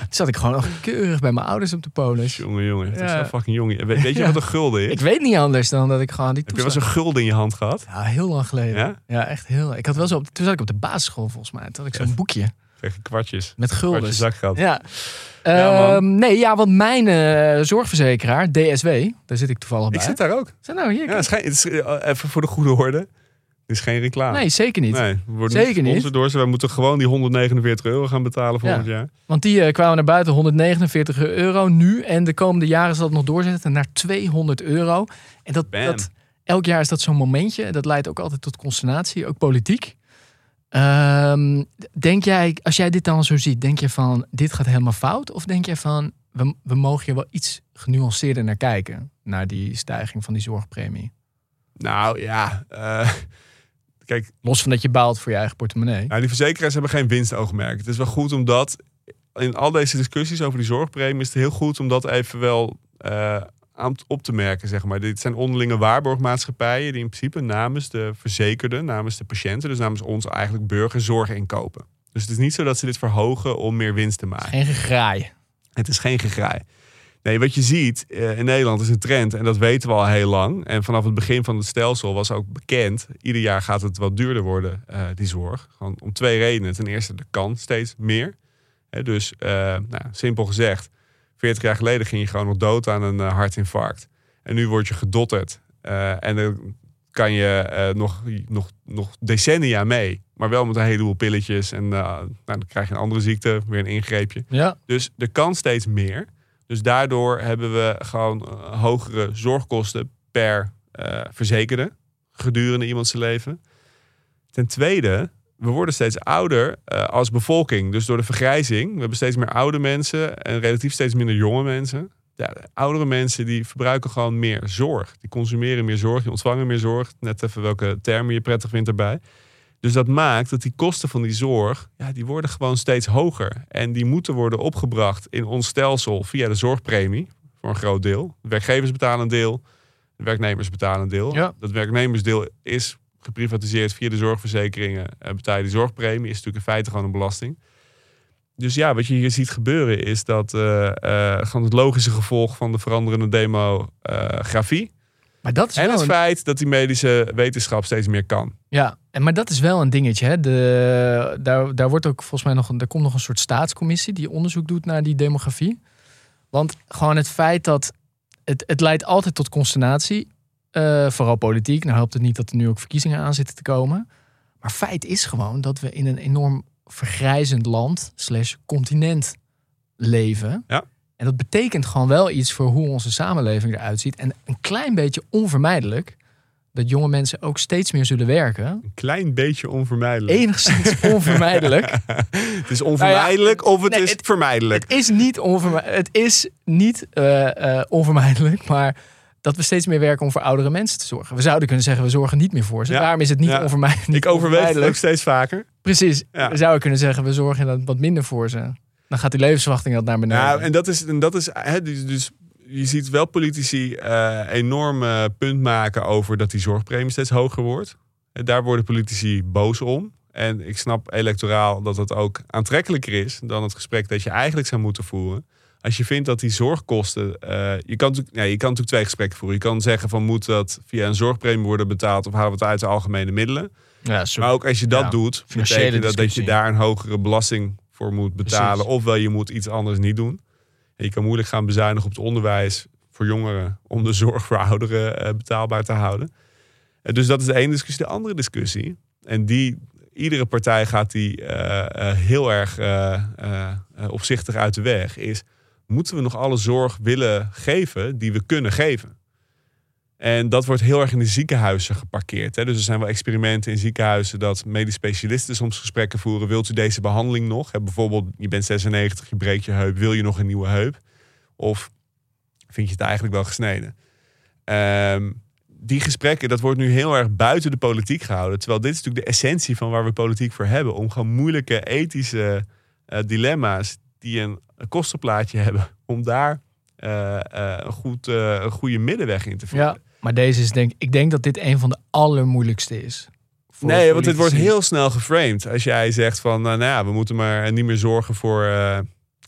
Toen zat ik gewoon nog keurig bij mijn ouders op de polis. jongen, jongen. Het is wel fucking jong. Weet, weet je wat een gulden is? (laughs) Ik weet niet anders dan dat ik gewoon die Heb je wel eens een gulden in je hand gehad? Ja, heel lang geleden. Ja? Ja, echt heel Ik had wel zo op, toen zat ik op de basisschool volgens mij. Toen had ik zo'n boekje je kwartjes. met Kwartjes guldens. zakgeld. Ja. Ja. Ehm, nee, ja, want mijn eh, zorgverzekeraar, DSW, daar zit ik toevallig bij. Ik zit daar ook. Zo, nou, hier, Ja, geen- het is, eh, even voor de goede orde. Is geen reclame. Nee, zeker niet. Nee, we worden Zeker niet door ze. Wij moeten gewoon die 149 euro gaan betalen volgend Ja. jaar. Want die eh, kwamen naar buiten 149 euro nu. En de komende jaren zal het nog doorzetten naar 200 euro. En dat, dat, elk jaar is dat zo'n momentje. Dat leidt ook altijd tot consternatie, ook politiek. Ehm, denk jij, als jij dit dan zo ziet, denk je van dit gaat helemaal fout? Of denk je van we, we mogen hier wel iets genuanceerder naar kijken? Naar die stijging van die zorgpremie. Nou ja, eh, kijk, Los van dat je baalt voor je eigen portemonnee. nou, die verzekeraars hebben geen winstoogmerk. Het is wel goed omdat in al deze discussies over die zorgpremie is het heel goed om dat even wel eh, aan op te merken. Zeg maar. Dit zijn onderlinge waarborgmaatschappijen die in principe namens de verzekerde, namens de patiënten, dus namens ons eigenlijk burgers zorg inkopen. Dus het is niet zo dat ze dit verhogen om meer winst te maken. Geen gegraai. Het is geen gegraai. Nee, wat je ziet eh, in Nederland is een trend en dat weten we al heel lang. En vanaf het begin van het stelsel was ook bekend. Ieder jaar gaat het wat duurder worden, eh, die zorg. Gewoon om twee redenen. Ten eerste, er kan steeds meer. Dus, eh, nou, simpel gezegd, 40 jaar geleden ging je gewoon nog dood aan een hartinfarct. En nu word je gedotterd. En dan kan je nog, nog, nog decennia mee. Maar wel met een heleboel pilletjes. En nou, dan krijg je een andere ziekte, weer een ingreepje. Ja. Dus er kan steeds meer. Dus daardoor hebben we gewoon eh, hogere zorgkosten per eh, verzekerde gedurende iemands leven. Ten tweede, we worden steeds ouder eh, als bevolking. Dus door de vergrijzing, we hebben steeds meer oude mensen en relatief steeds minder jonge mensen. Ja, de oudere mensen die verbruiken gewoon meer zorg. Die consumeren meer zorg, die ontvangen meer zorg. Net even welke termen je prettig vindt erbij. Dus dat maakt dat die kosten van die zorg, ja, die worden gewoon steeds hoger. En die moeten worden opgebracht in ons stelsel via de zorgpremie, voor een groot deel. De werkgevers betalen een deel, de werknemers betalen een deel. Ja. Dat werknemersdeel is geprivatiseerd via de zorgverzekeringen. En betaal je die zorgpremie, is natuurlijk in feite gewoon een belasting. Dus ja, wat je hier ziet gebeuren is dat eh, eh, gewoon het logische gevolg van de veranderende demografie. Maar dat is en wel het een- feit dat die medische wetenschap steeds meer kan. Ja, en maar dat is wel een dingetje. Hè? De, daar, daar wordt ook volgens mij nog een, er komt nog een soort staatscommissie die onderzoek doet naar die demografie. Want gewoon het feit dat het, het leidt altijd tot consternatie, eh, vooral politiek. Nou helpt het niet dat er nu ook verkiezingen aan zitten te komen. Maar feit is gewoon dat we in een enorm vergrijzend land slash continent leven. Ja. En dat betekent gewoon wel iets voor hoe onze samenleving eruit ziet. En een klein beetje onvermijdelijk dat jonge mensen ook steeds meer zullen werken. Een klein beetje onvermijdelijk. Enigszins onvermijdelijk. (laughs) Het is onvermijdelijk of het nee, is het- vermijdelijk. Het is niet, onvermi- het is niet eh, eh, onvermijdelijk, maar dat we steeds meer werken om voor oudere mensen te zorgen. We zouden kunnen zeggen, we zorgen niet meer voor ze. Ja. Daarom is het niet Ja. onvermijdelijk. ik overweeg het ook onvermijdelijk. steeds vaker. Precies. We zouden kunnen zeggen, we zorgen wat minder voor ze. Dan gaat die levensverwachting dat naar beneden. Nou, en dat is, en dat is hè, dus, dus je ziet wel politici eh, enorm punt maken over dat die zorgpremie steeds hoger wordt. En daar worden politici boos om. En ik snap electoraal dat het ook aantrekkelijker is dan het gesprek dat je eigenlijk zou moeten voeren. Als je vindt dat die zorgkosten. eh, je, kan, natuurlijk- ja, je kan natuurlijk twee gesprekken voeren. Je kan zeggen van moet dat via een zorgpremie worden betaald of halen we het uit de algemene middelen. ja. Maar ook als je dat Ja, doet, betekent dat dat je daar een hogere belasting voor moet betalen. Precies. Ofwel je moet iets anders niet doen. En je kan moeilijk gaan bezuinigen op het onderwijs voor jongeren om de zorg voor ouderen eh, betaalbaar te houden. Eh, dus dat is de ene discussie. De andere discussie, en die iedere partij gaat die eh, heel erg opzichtig uit de weg, is moeten we nog alle zorg willen geven die we kunnen geven? En dat wordt heel erg in de ziekenhuizen geparkeerd. Hè? Dus er zijn wel experimenten in ziekenhuizen dat medisch specialisten soms gesprekken voeren. Wilt u deze behandeling nog? Hè, bijvoorbeeld, je bent 96, je breekt je heup. Wil je nog een nieuwe heup? Of vind je het eigenlijk wel gesneden? Ehm, die gesprekken, dat wordt nu heel erg buiten de politiek gehouden. Terwijl dit is natuurlijk de essentie van waar we politiek voor hebben. Om gewoon moeilijke ethische eh, dilemma's die een, een kostenplaatje (laughs) hebben. Om daar eh, eh, een, goed, een goede middenweg in te vinden. Ja, maar deze is denk ik denk dat dit een van de allermoeilijkste is. nee, want dit wordt heel snel geframed. Als jij zegt van, nou, nou ja, we moeten maar niet meer zorgen voor, eh,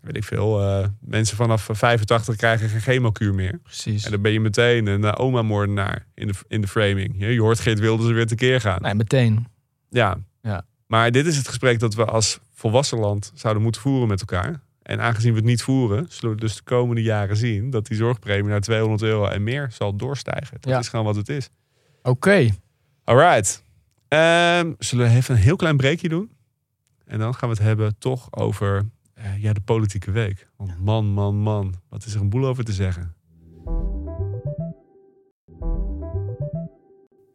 weet ik veel, eh, mensen vanaf 85 krijgen geen chemokuur meer. Precies. En dan ben je meteen een uh, oma-moordenaar in de, in de framing. Je, je hoort Geert Wilders er weer tekeer gaan. Nee, meteen. Ja. Ja. Maar dit is het gesprek dat we als volwassen land zouden moeten voeren met elkaar. En aangezien we het niet voeren, zullen we dus de komende jaren zien dat die zorgpremie naar 200 euro en meer zal doorstijgen. Dat Ja. is gewoon wat het is. Oké. Alright. Ehm, zullen we even een heel klein breakje doen? En dan gaan we het hebben toch over eh, ja, de politieke week. Want man, man, man. Wat is er een boel over te zeggen?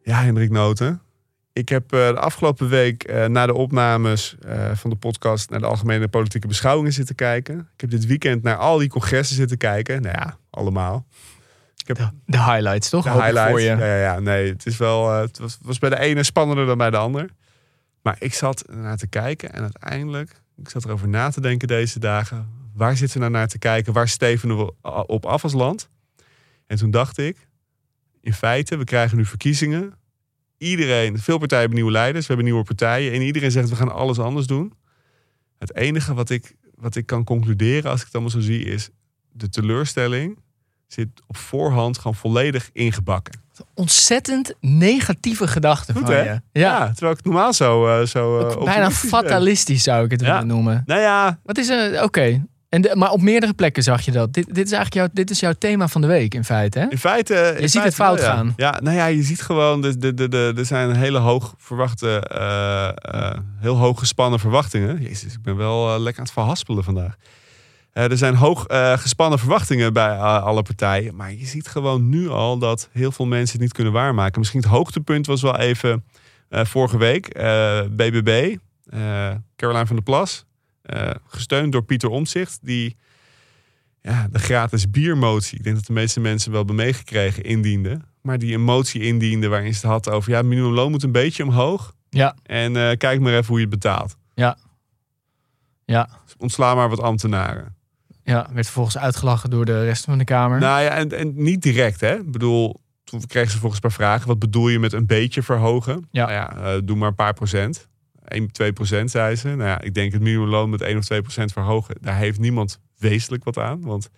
Ja, Hendrik Noten. Ik heb eh, de afgelopen week eh, na de opnames eh, van de podcast naar de algemene politieke beschouwingen zitten kijken. Ik heb dit weekend naar al die congressen zitten kijken. Nou ja, allemaal. Ik heb De, de highlights, toch? de highlights. Voor je. Ja, ja, nee, het is wel. het was, was bij de ene spannender dan bij de ander. Maar ik zat naar te kijken en uiteindelijk, ik zat erover na te denken deze dagen. Waar zitten we nou naar te kijken? Waar stevenen we op af als land? En toen dacht ik, in feite, we krijgen nu verkiezingen. Iedereen, veel partijen hebben nieuwe leiders, we hebben nieuwe partijen. En iedereen zegt, we gaan alles anders doen. Het enige wat ik, wat ik kan concluderen als ik het allemaal zo zie, is de teleurstelling zit op voorhand gewoon volledig ingebakken. Ontzettend negatieve gedachten van hè? je. Ja. terwijl ik het normaal zo... eh, zo eh, bijna ben. fatalistisch zou ik het Ja. willen noemen. Nou ja, Wat is er? Oké. En de- Maar op meerdere plekken zag je dat. Dit, dit is eigenlijk jouw, dit is jouw thema van de week in feite. Hè? in feite... in ziet feite het fout gaan. Ja, nou ja, je ziet gewoon... De, de, de, de, er zijn hele hoog verwachte... eh, eh, heel hoog gespannen verwachtingen. Jezus, ik ben wel eh, lekker aan het verhaspelen vandaag. Er zijn hoog gespannen verwachtingen bij alle partijen. Maar je ziet gewoon nu al dat heel veel mensen het niet kunnen waarmaken. Misschien het hoogtepunt was wel even vorige week. BBB, Caroline van der Plas. Eh, gesteund door Pieter Omtzigt. Die ja, de gratis biermotie, ik denk dat de meeste mensen wel hebben meegekregen, indiende. Maar die een motie indiende waarin ze het had over... ja, minimumloon moet een beetje omhoog. Ja. En eh, kijk maar even hoe je het betaalt. Ja. Ja. Ontsla maar wat ambtenaren. Ja, werd vervolgens uitgelachen door de rest van de Kamer. Nou ja, en, en niet direct, hè. Ik bedoel, toen kregen ze volgens een paar vragen. Wat bedoel je met een beetje verhogen? Ja. Nou ja, eh, doe maar een paar procent. 1, 2 procent, zei ze. Nou ja, ik denk het minimumloon met 1 of 2 procent verhogen. Daar heeft niemand wezenlijk wat aan. Want het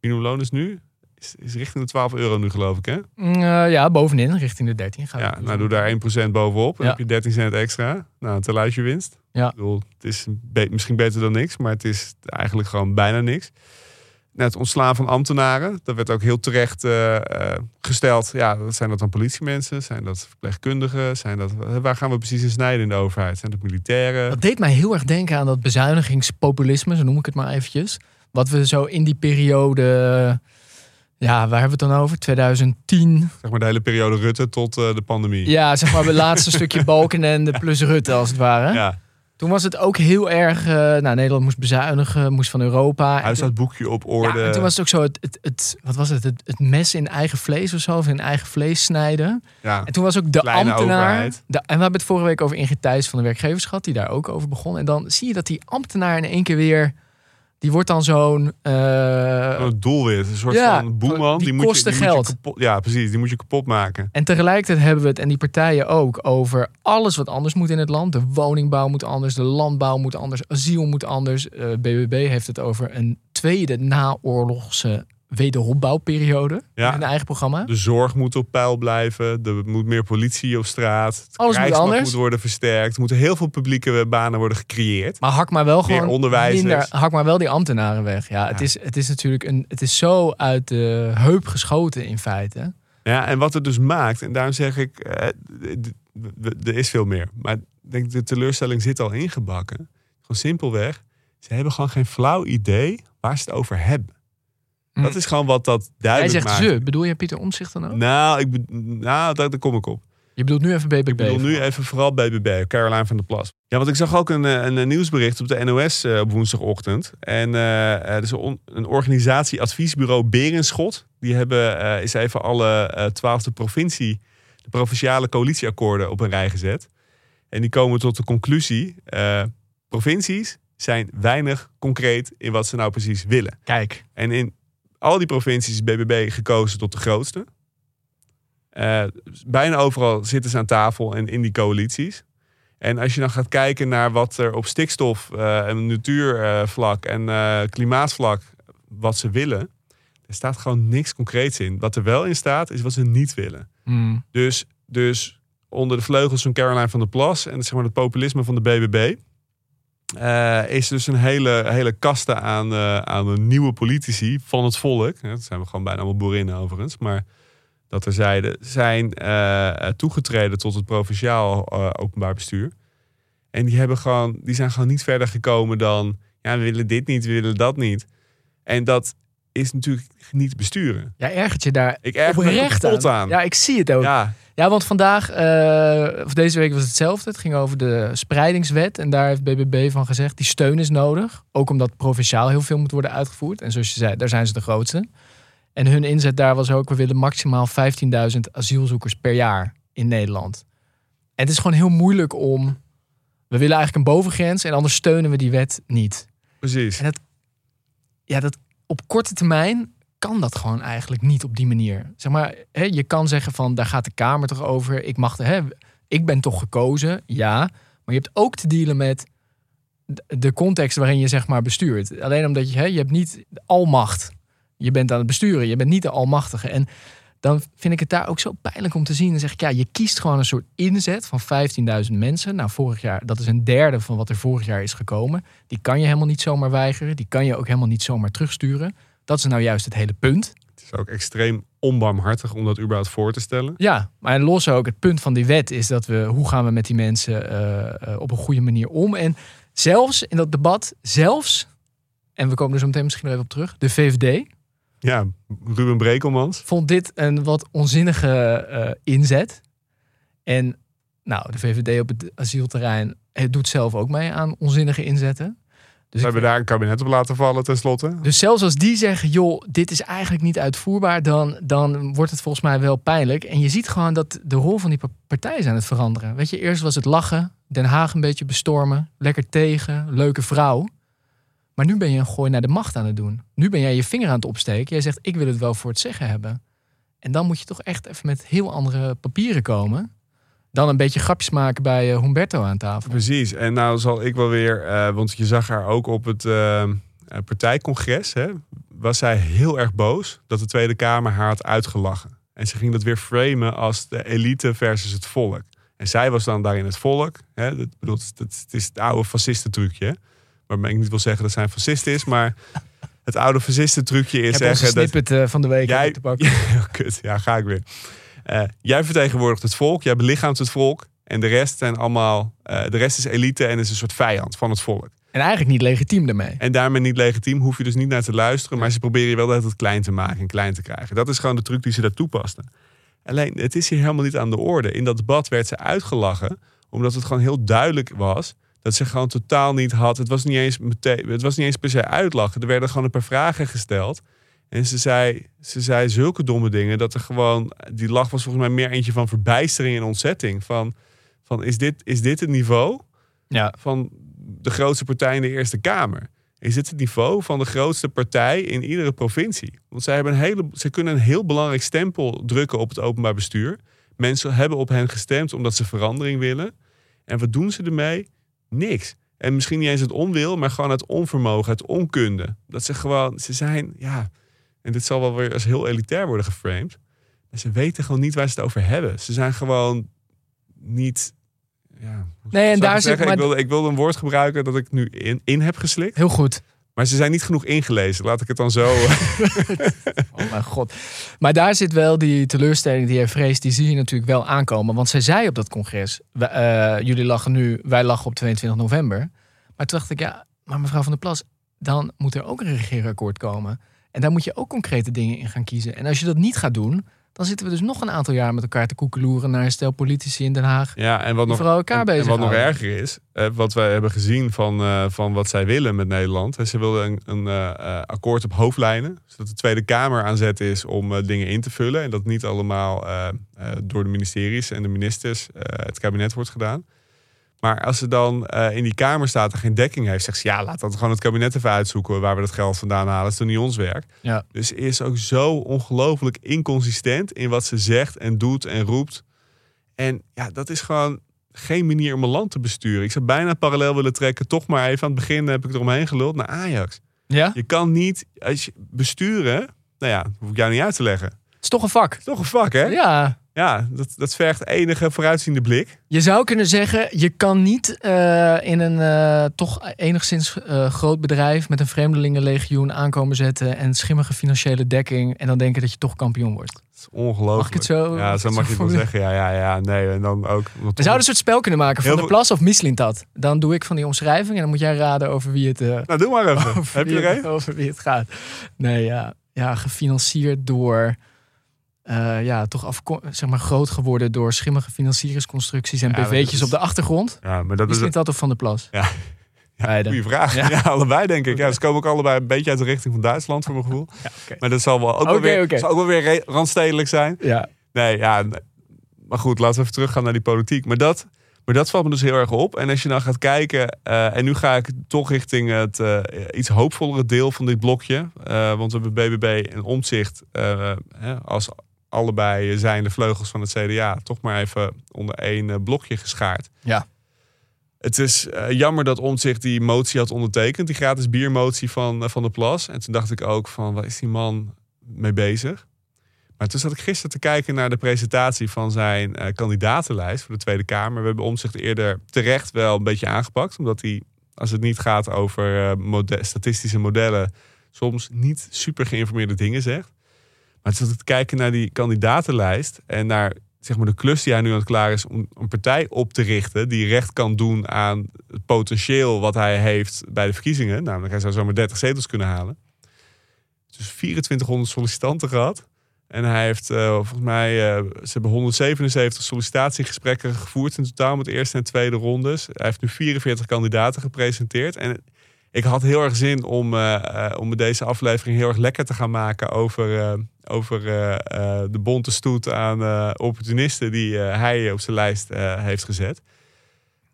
minimumloon is nu... Is, is richting de 12 euro nu, geloof ik, hè? Eh, ja, bovenin, richting de 13. Gaat Ja, het. nou doe daar 1% bovenop. Dan Ja. heb je 13 cent extra. Nou, te luid je winst. Ja. Ik bedoel, het is be- misschien beter dan niks, maar het is eigenlijk gewoon bijna niks. Het ontslaan van ambtenaren, dat werd ook heel terecht eh, eh, gesteld. Ja, zijn dat dan politiemensen? Zijn dat verpleegkundigen? Zijn dat, waar gaan we precies in snijden in de overheid? Zijn dat militairen? Dat deed mij heel erg denken aan dat bezuinigingspopulisme, zo noem ik het maar eventjes. Wat we zo in die periode, ja, waar hebben we het dan over? 2010. Zeg maar de hele periode Rutte tot eh, de pandemie. Ja, zeg maar het laatste (laughs) stukje Balkenende plus Rutte als het ware. Ja, Toen was het ook heel erg, eh, nou Nederland moest bezuinigen, moest van Europa. huishoudboekje op orde. Ja, en toen was het ook zo, het, het, het, wat was het, het, het mes in eigen vlees of zo, of in eigen vlees snijden. Ja. En toen was ook de ambtenaar. overheid. de- en we hebben het vorige week over Ingrid Thijs van de werkgevers gehad, die daar ook over begon. En dan zie je dat die ambtenaar in één keer weer, die wordt dan zo'n... eh, Een doelwit, een soort Ja, van boeman. die moet je- kosten die moet je geld. kapot- ja, precies. Die moet je kapot maken. En tegelijkertijd hebben we het, en die partijen ook, over alles wat anders moet in het land. De woningbouw moet anders, de landbouw moet anders, asiel moet anders. Eh BBB heeft het over een tweede naoorlogse wederopbouwperiode Ja. in hun eigen programma. De zorg moet op peil blijven. Er moet meer politie op straat. Het Alles moet krijgsmacht anders. moet worden versterkt. Er moeten heel veel publieke banen worden gecreëerd. Maar hak maar wel Meer gewoon onderwijzers. minder, hak maar wel die ambtenaren weg. Ja, Het, is, het is natuurlijk een, het is zo uit de heup geschoten in feite. Ja, en wat het dus maakt, en daarom zeg ik, eh, er is veel meer. Maar ik denk de teleurstelling zit al ingebakken. Gewoon simpelweg, ze hebben gewoon geen flauw idee waar ze het over hebben. Hm. Dat is gewoon wat dat Hij duidelijk zegt maakt. ze. Bedoel je Pieter Omtzigt dan ook? Nou, ik, be- nou daar, daar kom ik op. Je bedoelt nu even BBB. Ik bedoel nu even vooral BBB, Caroline van der Plas. Ja, want ik zag ook een, eh, een, een nieuwsbericht op de NOS eh, op woensdagochtend. En eh, eh, er is een, een organisatie, adviesbureau Berenschot. Die hebben eh is even alle eh, twaalfde provincie, de provinciale coalitieakkoorden op een rij gezet. En die komen tot de conclusie, eh, provincies zijn weinig concreet in wat ze nou precies willen. Kijk. En in al die provincies BBB gekozen tot de grootste. Eh, bijna overal zitten ze aan tafel en in die coalities. En als je dan gaat kijken naar wat er op stikstof eh, en natuurvlak en eh, klimaatvlak, wat ze willen, er staat gewoon niks concreets in. Wat er wel in staat, is wat ze niet willen. Hmm. Dus, dus onder de vleugels van Caroline van der Plas en zeg maar, het populisme van de BBB. Eh, is dus een hele, hele kaste aan, eh, aan de nieuwe politici van het volk. Dat zijn we gewoon bijna allemaal boerinnen overigens. Maar dat er zeiden, zijn eh, toegetreden tot het provinciaal openbaar bestuur. En die, hebben gewoon, die zijn gewoon niet verder gekomen dan... ja, we willen dit niet, we willen dat niet. En dat is natuurlijk niet besturen. Ja, ergert je daar Ik erger me kapot aan. Ja, ik zie het ook. Ja, Ja, want vandaag, eh, of deze week was het hetzelfde. Het ging over de spreidingswet. En daar heeft BBB van gezegd, die steun is nodig. Ook omdat provinciaal heel veel moet worden uitgevoerd. En zoals je zei, daar zijn ze de grootste. En hun inzet daar was ook, we willen maximaal 15.000 asielzoekers per jaar in Nederland. En het is gewoon heel moeilijk om... We willen eigenlijk een bovengrens en anders steunen we die wet niet. precies. En ja, dat op korte termijn kan dat gewoon eigenlijk niet op die manier. Zeg maar, hè, je kan zeggen van daar gaat de Kamer toch over. Ik mag, hè, ik ben toch gekozen, ja. Maar je hebt ook te dealen met de- context waarin je zeg maar bestuurt. Alleen omdat je, hè, je hebt niet almacht. Je bent aan het besturen, je bent niet de almachtige. En dan vind ik het daar ook zo pijnlijk om te zien. Dan zeg ik, ja, je kiest gewoon een soort inzet van 15.000 mensen. Nou, vorig jaar, dat is een derde van wat er vorig jaar is gekomen. Die kan je helemaal niet zomaar weigeren. Die kan je ook helemaal niet zomaar terugsturen. Dat is nou juist het hele punt. Het is ook extreem onbarmhartig om dat überhaupt voor te stellen. Ja, maar los ook, het punt van die wet is dat we, hoe gaan we met die mensen eh, eh, op een goede manier om? En zelfs in dat debat, zelfs, en we komen er zo meteen misschien nog even op terug, de VVD Ja, Ruben Brekelmans. vond dit een wat onzinnige eh, inzet. En nou, de VVD op het asielterrein het doet zelf ook mee aan onzinnige inzetten. Dus, We hebben daar een kabinet op laten vallen tenslotte. dus zelfs als die zeggen, joh, dit is eigenlijk niet uitvoerbaar, dan, dan wordt het volgens mij wel pijnlijk. En je ziet gewoon dat de rol van die pa- partijen is aan het veranderen. Weet je, eerst was het lachen, Den Haag een beetje bestormen, lekker tegen, leuke vrouw. Maar nu ben je een gooi naar de macht aan het doen. Nu ben jij je vinger aan het opsteken. Jij zegt, ik wil het wel voor het zeggen hebben. En dan moet je toch echt even met heel andere papieren komen. Dan een beetje grapjes maken bij eh, Humberto aan tafel. Precies. En nou zal ik wel weer, eh, want je zag haar ook op het eh, partijcongres, hè, was zij heel erg boos dat de Tweede Kamer haar had uitgelachen. En ze ging dat weer framen als de elite versus het volk. En zij was dan daarin het volk. Hè, dat, bedoel, het, het, is het oude fascistentrucje. hè, Waarmee ik niet wil zeggen dat zij een fascist is, maar het oude fascistentrucje is Ik heb zeggen dat snippet van de week Jij- te pakken. (laughs) Ja, kut. Ja, ga ik weer. Eh, jij vertegenwoordigt het volk, jij belichaamt het volk. En de rest zijn allemaal. eh, de rest is elite en is een soort vijand van het volk. En eigenlijk niet legitiem daarmee. En daarmee niet legitiem, hoef je dus niet naar te luisteren. Maar ze proberen je wel dat het klein te maken en klein te krijgen. Dat is gewoon de truc die ze daar toepasten. Alleen, het is hier helemaal niet aan de orde. In dat debat werd ze uitgelachen, omdat het gewoon heel duidelijk was dat ze gewoon totaal niet had. Het was niet eens, meteen, het was niet eens per se uitlachen. Er werden gewoon een paar vragen gesteld. En ze zei, ze zei zulke domme dingen dat er gewoon. Die lach was volgens mij meer eentje van verbijstering en ontzetting. Van, van is, dit, is dit het niveau Ja. van de grootste partij in de Eerste Kamer? Is dit het niveau van de grootste partij in iedere provincie? Want zij, hebben een hele, zij kunnen een heel belangrijk stempel drukken op het openbaar bestuur. Mensen hebben op hen gestemd omdat ze verandering willen. En wat doen ze ermee? Niks. En misschien niet eens het onwil, maar gewoon het onvermogen, het onkunde. Dat ze gewoon, ze zijn, ja, en dit zal wel weer als heel elitair worden geframed. Ze weten gewoon niet waar ze het over hebben. Ze zijn gewoon niet. Ja, Nee, en daar zit maar- Ik wilde, ik wilde een woord gebruiken dat ik nu in, in heb geslikt. Heel goed. Maar ze zijn niet genoeg ingelezen. Laat ik het dan zo. (laughs) Oh mijn god. Maar daar zit wel die teleurstelling die hij vreest, die zie je natuurlijk wel aankomen. Want zij zei op dat congres, eh, jullie lachen nu, wij lachen op 22 november. Maar toen dacht ik, ja, maar mevrouw Van der Plas, dan moet er ook een regeerakkoord komen. En daar moet je ook concrete dingen in gaan kiezen. En als je dat niet gaat doen, dan zitten we dus nog een aantal jaar met elkaar te koekeloeren naar een stel politici in Den Haag. ja, en wat nog, vooral elkaar en, en wat nog erger is, eh, wat wij hebben gezien van, eh, van wat zij willen met Nederland. Ze wilden een, een eh, akkoord op hoofdlijnen. Zodat de Tweede Kamer aan zet is om dingen in te vullen. En dat niet allemaal door de ministeries en de ministers het kabinet wordt gedaan. Maar als ze dan eh, in die kamer staat en geen dekking heeft, zegt ze ja, laat dat gewoon het kabinet even uitzoeken waar we dat geld vandaan halen. Dat is toch niet ons werk. Ja. Dus ze is ook zo ongelooflijk inconsistent in wat ze zegt en doet en roept. En ja, dat is gewoon geen manier om een land te besturen. Ik zou bijna parallel willen trekken, toch maar even aan het begin heb ik eromheen geluld naar Ajax. Ja? Je kan niet, als je besturen, nou ja, hoef ik jou niet uit te leggen. Het is toch een vak. Het is toch een vak, hè? Ja. Ja, dat, dat vergt enige vooruitziende blik. Je zou kunnen zeggen, je kan niet eh, in een eh, toch enigszins eh, groot bedrijf met een vreemdelingenlegioen aankomen zetten en schimmige financiële dekking en dan denken dat je toch kampioen wordt. Dat is ongelooflijk. Mag ik het zo- Ja, zo mag je het wel zeggen. Ja, ja, ja. Nee, en dan ook... We zouden een soort spel kunnen maken van Heel de plas of Mislintat. Dan doe ik van die omschrijving en dan moet jij raden over wie het, Nou, doe maar even. (laughs) Heb je er een? over wie het gaat. Nee, ja, ja gefinancierd door... eh, ja, toch afko- zeg maar groot geworden door schimmige financieringsconstructies en Ja, dat BV'tjes is- op de achtergrond. Ja, maar dat is Mislintat of Van der Plas? Ja. Een goede vraag. Ja. Ja. allebei denk ik. Ja, (laughs) ze komen ook allebei een beetje uit de richting van Duitsland, voor mijn gevoel. (laughs) oké. Maar dat zal wel ook, wel, weer, oké. zal ook wel weer randstedelijk zijn. Ja. Nee, ja. Maar goed, laten we even teruggaan naar die politiek. Maar dat, maar dat valt me dus heel erg op. En als je nou gaat kijken, eh, en nu ga ik toch richting het eh, iets hoopvollere deel van dit blokje. Want we hebben BBB en eh, hè, als allebei zijn de vleugels van het CDA toch maar even onder één eh, blokje geschaard. Ja. Het is eh, jammer dat Omtzigt die motie had ondertekend, die gratis biermotie van, eh, van de Plas. En toen dacht ik ook van, waar is die man mee bezig? Maar toen zat ik gisteren te kijken naar de presentatie van zijn kandidatenlijst voor de Tweede Kamer. We hebben Omtzigt eerder terecht wel een beetje aangepakt, omdat hij, als het niet gaat over mode- statistische modellen, soms niet super geïnformeerde dingen zegt. Maar ik te kijken naar die kandidatenlijst en naar zeg maar, de klus die hij nu aan het klaar is om een partij op te richten die recht kan doen aan het potentieel wat hij heeft bij de verkiezingen. Namelijk, hij zou zomaar 30 zetels kunnen halen. Dus 2400 sollicitanten gehad. En hij heeft eh, volgens mij, eh, ze hebben 177 sollicitatiegesprekken gevoerd in totaal met eerste en tweede rondes. Hij heeft nu 44 kandidaten gepresenteerd. En ik had heel erg zin om, eh, eh, om deze aflevering heel erg lekker te gaan maken over, eh, over de bonte stoet aan opportunisten die hij op zijn lijst heeft gezet.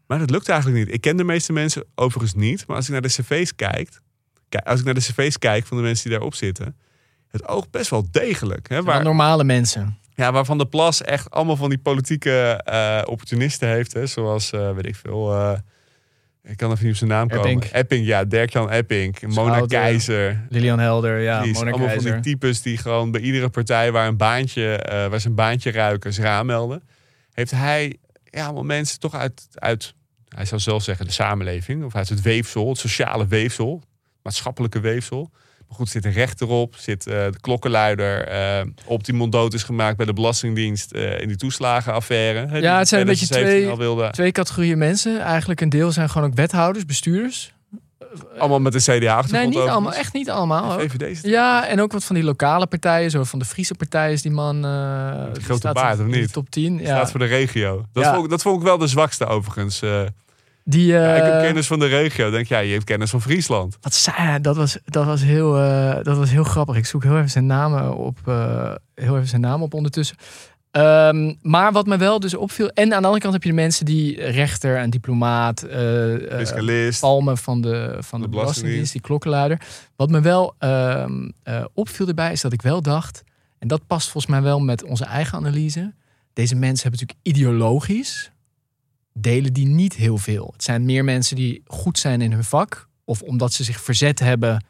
Maar dat lukt eigenlijk niet. Ik ken de meeste mensen overigens niet. Maar als ik naar de cv's kijk, als ik naar de cv's kijk van de mensen die daarop zitten, het oogt best wel degelijk. Hè? Waar... Normale mensen. ja, waarvan de Plas echt allemaal van die politieke opportunisten heeft. Hè? Zoals, eh, weet ik veel, ik kan even niet op zijn naam komen. Epping. Epping, ja, Dirk-Jan Epping, Mona. Keizer. Lilian Helder, ja, Mona allemaal van die types die gewoon bij iedere partij waar een baantje, eh, waar ze een baantje ruiken, zich aanmelden. Heeft hij ja, allemaal mensen toch uit, uit, hij zou zelf zeggen, de samenleving. Of uit het weefsel, het sociale weefsel, maatschappelijke weefsel. Goed, zit een rechter op, zit eh, de klokkenluider eh, op die monddood is gemaakt bij de Belastingdienst eh, in die toeslagenaffaire. Ja, het zijn een beetje 2017 twee- Twee categorieën mensen. Eigenlijk een deel zijn gewoon ook wethouders, bestuurders. allemaal met de CDA-achtergrond. Nee, niet overigens. allemaal. Echt niet allemaal. VVD. Ja, en ook wat van die lokale partijen. Zo van de Friese partij is die man. eh, die grote staat baard, of in de niet? top 10. Ja. Staat voor de regio. Dat, Ja. vond ik, dat vond ik wel de zwakste overigens. Die, Ja, ik heb eh, kennis van de regio. Denk jij, je hebt kennis van Friesland. Wat zei hij? Dat was, dat, was heel, eh, dat was heel grappig. Ik zoek heel even zijn namen op, eh, heel even zijn naam op ondertussen. Ehm, maar wat me wel dus opviel. En aan de andere kant heb je de mensen die rechter en diplomaat. Fiscalist. palmen van de, van de, De Belastingdienst, die klokkenluider. Wat me wel ehm, eh, opviel erbij is dat ik wel dacht. En dat past volgens mij wel met onze eigen analyse. Deze mensen hebben natuurlijk ideologisch. Delen die niet heel veel. Het zijn meer mensen die goed zijn in hun vak. Of omdat ze zich verzet hebben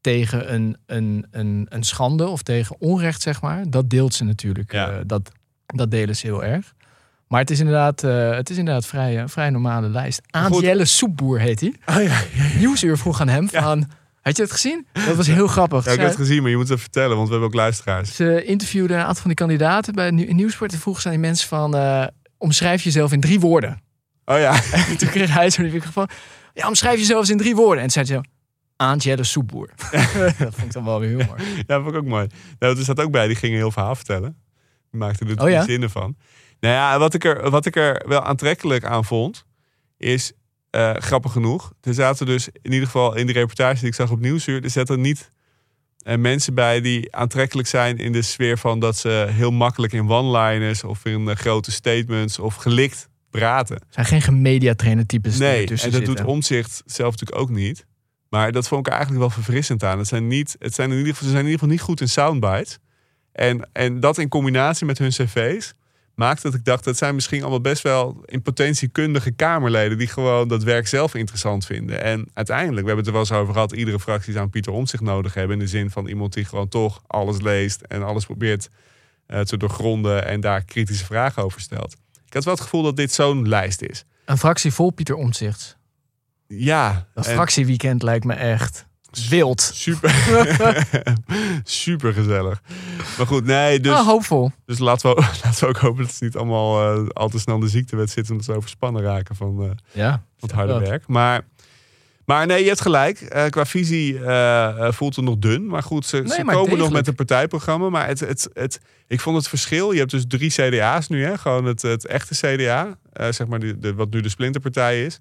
tegen een, een, een, een schande of tegen onrecht, zeg maar. Dat deelt ze natuurlijk. Ja. eh, dat, dat delen ze heel erg. Maar het is inderdaad, eh, het is inderdaad vrij, een vrij normale lijst. Angelle Soepboer heet hij. Oh, ja. Nieuwsuur vroeg aan hem van... Had je het gezien? Dat was heel grappig. Ja, ik heb het gezien, maar je moet het vertellen, want we hebben ook luisteraars. ze interviewden een aantal van die kandidaten bij Nieuw- Nieuwsport. En vroegen ze aan die mensen van... eh, omschrijf jezelf in drie woorden. Oh ja, (laughs) En toen kreeg hij zo'n microfoon. Ja, omschrijf jezelf eens in drie woorden. En toen zei hij zo... Angelle Soepboer. (laughs) dat vond ik dan wel weer heel mooi. ja, dat vond ik ook mooi. Nou, er staat ook bij, die gingen heel verhaal vertellen. Die maakte er Oh ja? zinnen van. Nou ja, wat ik, er, wat ik er wel aantrekkelijk aan vond, is eh, grappig genoeg. Er zaten dus in ieder geval in de reportage die ik zag op Nieuwsuur, er zaten niet eh, mensen bij die aantrekkelijk zijn in de sfeer van dat ze heel makkelijk in one-liners of in eh, grote statements of gelikt praten. zijn geen gemediatrainer types. Nee, en dat doet. Omzicht zelf natuurlijk ook niet. Maar dat vond ik eigenlijk wel verfrissend aan. Het zijn, niet, het zijn in ieder geval, ze zijn in ieder geval niet goed in soundbites. En, en dat in combinatie met hun cv's maakt dat ik dacht... dat zijn misschien allemaal best wel in potentie kundige Kamerleden... die gewoon dat werk zelf interessant vinden. En uiteindelijk, we hebben het er wel eens over gehad... iedere fractie zou Pieter Omtzigt nodig hebben... in de zin van iemand die gewoon toch alles leest... en alles probeert eh, te doorgronden en daar kritische vragen over stelt. Ik had wel het gevoel dat dit zo'n lijst is. Een fractie vol Pieter Omtzigt. Ja, Dat en- fractieweekend lijkt me echt wild. Super. (laughs) Super gezellig. Maar goed, nee, dus, Ah, hoopvol. dus laten, we, (laughs) laten we ook hopen dat ze niet allemaal eh, al te snel de ziektewet zitten. Omdat ze overspannen raken van, eh, Ja. van het harde dat. werk. Maar, maar nee, je hebt gelijk. Eh, qua visie voelt het nog dun. Maar goed, ze, Nee, ze maar komen nog met een partijprogramma. Maar het, het, het, ik vond het verschil. Je hebt dus drie CDA's nu. Hè? Gewoon het, het echte CDA. eh, zeg maar de, de, wat nu de splinterpartij is.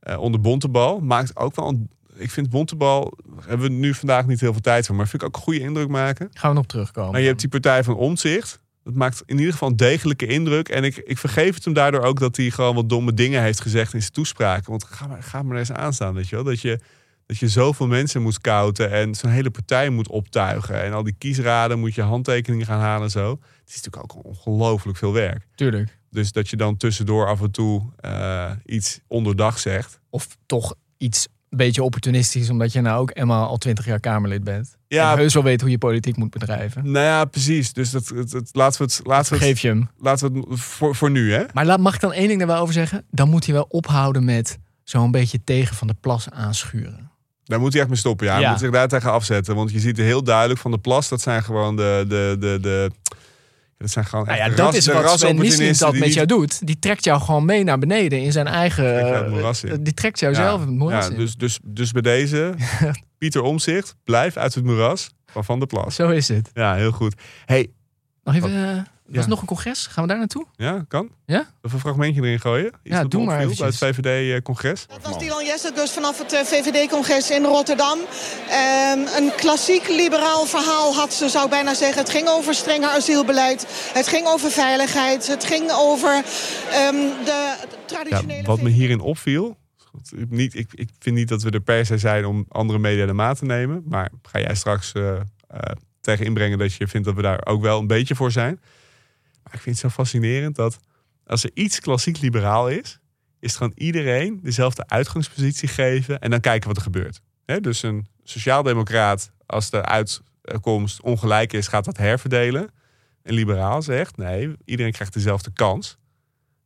eh, onder Bontebal. Maakt ook wel een... Ik vind Bontebal... Hebben we nu vandaag niet heel veel tijd voor. Maar vind ik ook een goede indruk maken. Gaan we nog terugkomen. Maar je hebt die partij van Omtzigt. Dat maakt in ieder geval een degelijke indruk. En ik, ik vergeef het hem daardoor ook dat hij gewoon wat domme dingen heeft gezegd in zijn toespraken. Want ga maar, ga maar eens aanstaan, weet je wel. Dat je, dat je zoveel mensen moet scouten en zo'n hele partij moet optuigen. En al die kiesraden moet je handtekeningen gaan halen en zo. Het is natuurlijk ook ongelooflijk veel werk. Tuurlijk. Dus dat je dan tussendoor af en toe eh, iets onderdag zegt. Of toch iets een beetje opportunistisch, omdat je nou ook eenmaal al twintig jaar Kamerlid bent. Ja. En heus wel weet hoe je politiek moet bedrijven. Nou ja, precies. Dus dat, het, het- laten we het, laten we het, Geef je hem. laten we het voor, voor nu, hè? Maar laat, mag ik dan één ding daar wel over zeggen? Dan moet hij wel ophouden met zo'n beetje tegen van de plas aanschuren. Daar moet hij echt mee stoppen. Ja, hij Ja. moet zich daar tegen afzetten. Want je ziet er heel duidelijk van de plas. Dat zijn gewoon de. de, de, de dat zijn gewoon. Nou ja, dat ras- is wat Sven dat met niet- jou doet. Die trekt jou gewoon mee naar beneden in zijn eigen... Moeras in. eh, die trekt jou Ja. zelf het moeras Ja, in. dus, dus, dus bij deze. (laughs) Pieter Omzicht, blijf uit het moeras van Van der Plas. Zo is het. Ja, heel goed. Hey, Nog even... eh, was Ja. er nog een congres? Gaan we daar naartoe? ja, kan? Ja? Even een fragmentje erin gooien? Iets Ja, doe maar opviel Bij het. VVD-congres. Dat was Dylan Jesselgus vanaf het eh, VVD-congres in Rotterdam. Ehm, een klassiek liberaal verhaal had ze, zou ik bijna zeggen. Het ging over strenger asielbeleid. Het ging over veiligheid. Het ging over ehm, de traditionele... Ja, wat me hierin opviel. ik Niet, ik, ik vind niet dat we er per se zijn om andere media de maat te nemen. Maar ga jij straks eh, eh, tegen inbrengen dat je vindt dat we daar ook wel een beetje voor zijn. Maar ik vind het zo fascinerend dat als er iets klassiek liberaal is, is het gewoon iedereen dezelfde uitgangspositie geven en dan kijken wat er gebeurt. Dus een sociaaldemocraat, als de uitkomst ongelijk is, gaat dat herverdelen. Een liberaal zegt nee, iedereen krijgt dezelfde kans.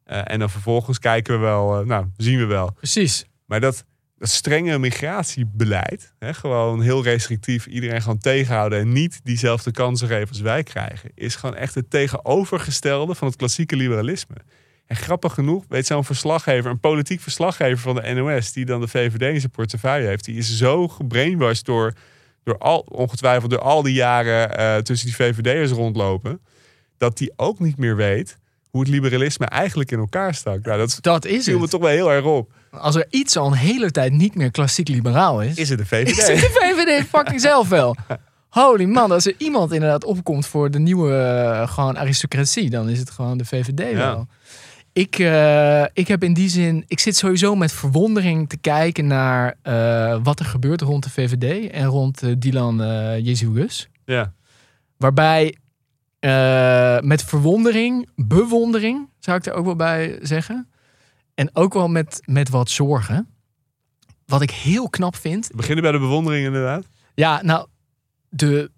Eh, en dan vervolgens kijken we wel, eh, nou, zien we wel. Precies. Maar dat, dat strenge migratiebeleid, hè, gewoon heel restrictief iedereen gewoon tegenhouden en niet diezelfde kansen geven als wij krijgen, is gewoon echt het tegenovergestelde van het klassieke liberalisme. En grappig genoeg weet zo'n verslaggever, een politiek verslaggever van de NOS, die dan de VVD in zijn portefeuille heeft, die is zo gebrainwashed door, door al, ongetwijfeld door al die jaren eh, tussen die VVD'ers rondlopen, dat die ook niet meer weet hoe het liberalisme eigenlijk in elkaar stak. Nou, dat Dat is viel me toch wel heel erg op. Als er iets al een hele tijd niet meer klassiek liberaal is... Is het de is het VVD? de VVD fucking zelf wel. (laughs) Holy man, als er iemand inderdaad opkomt voor de nieuwe eh, gewoon aristocratie, dan is het gewoon de VVD wel. Ik, eh, ik heb in die zin, ik zit sowieso met verwondering te kijken naar eh, wat er gebeurt rond de VVD en rond Dylan eh Jezus. Ja. Waarbij eh, met verwondering, bewondering, zou ik er ook wel bij zeggen. En ook wel met, met wat zorgen. Wat ik heel knap vind, We beginnen bij de bewondering inderdaad. ja, nou, de,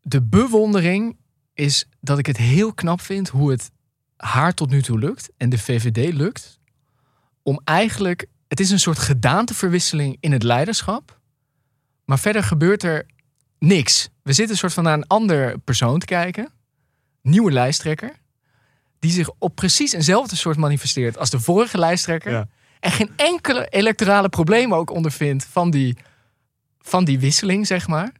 de bewondering is dat ik het heel knap vind hoe het haar tot nu toe lukt en de VVD lukt. Om eigenlijk, het is een soort gedaanteverwisseling in het leiderschap. Maar verder gebeurt er niks. We zitten een soort van naar een ander persoon te kijken. Nieuwe lijsttrekker. Die zich op precies eenzelfde soort manifesteert als de vorige lijsttrekker. Ja. En geen enkele electorale probleem ook ondervindt van die, van die wisseling, zeg maar.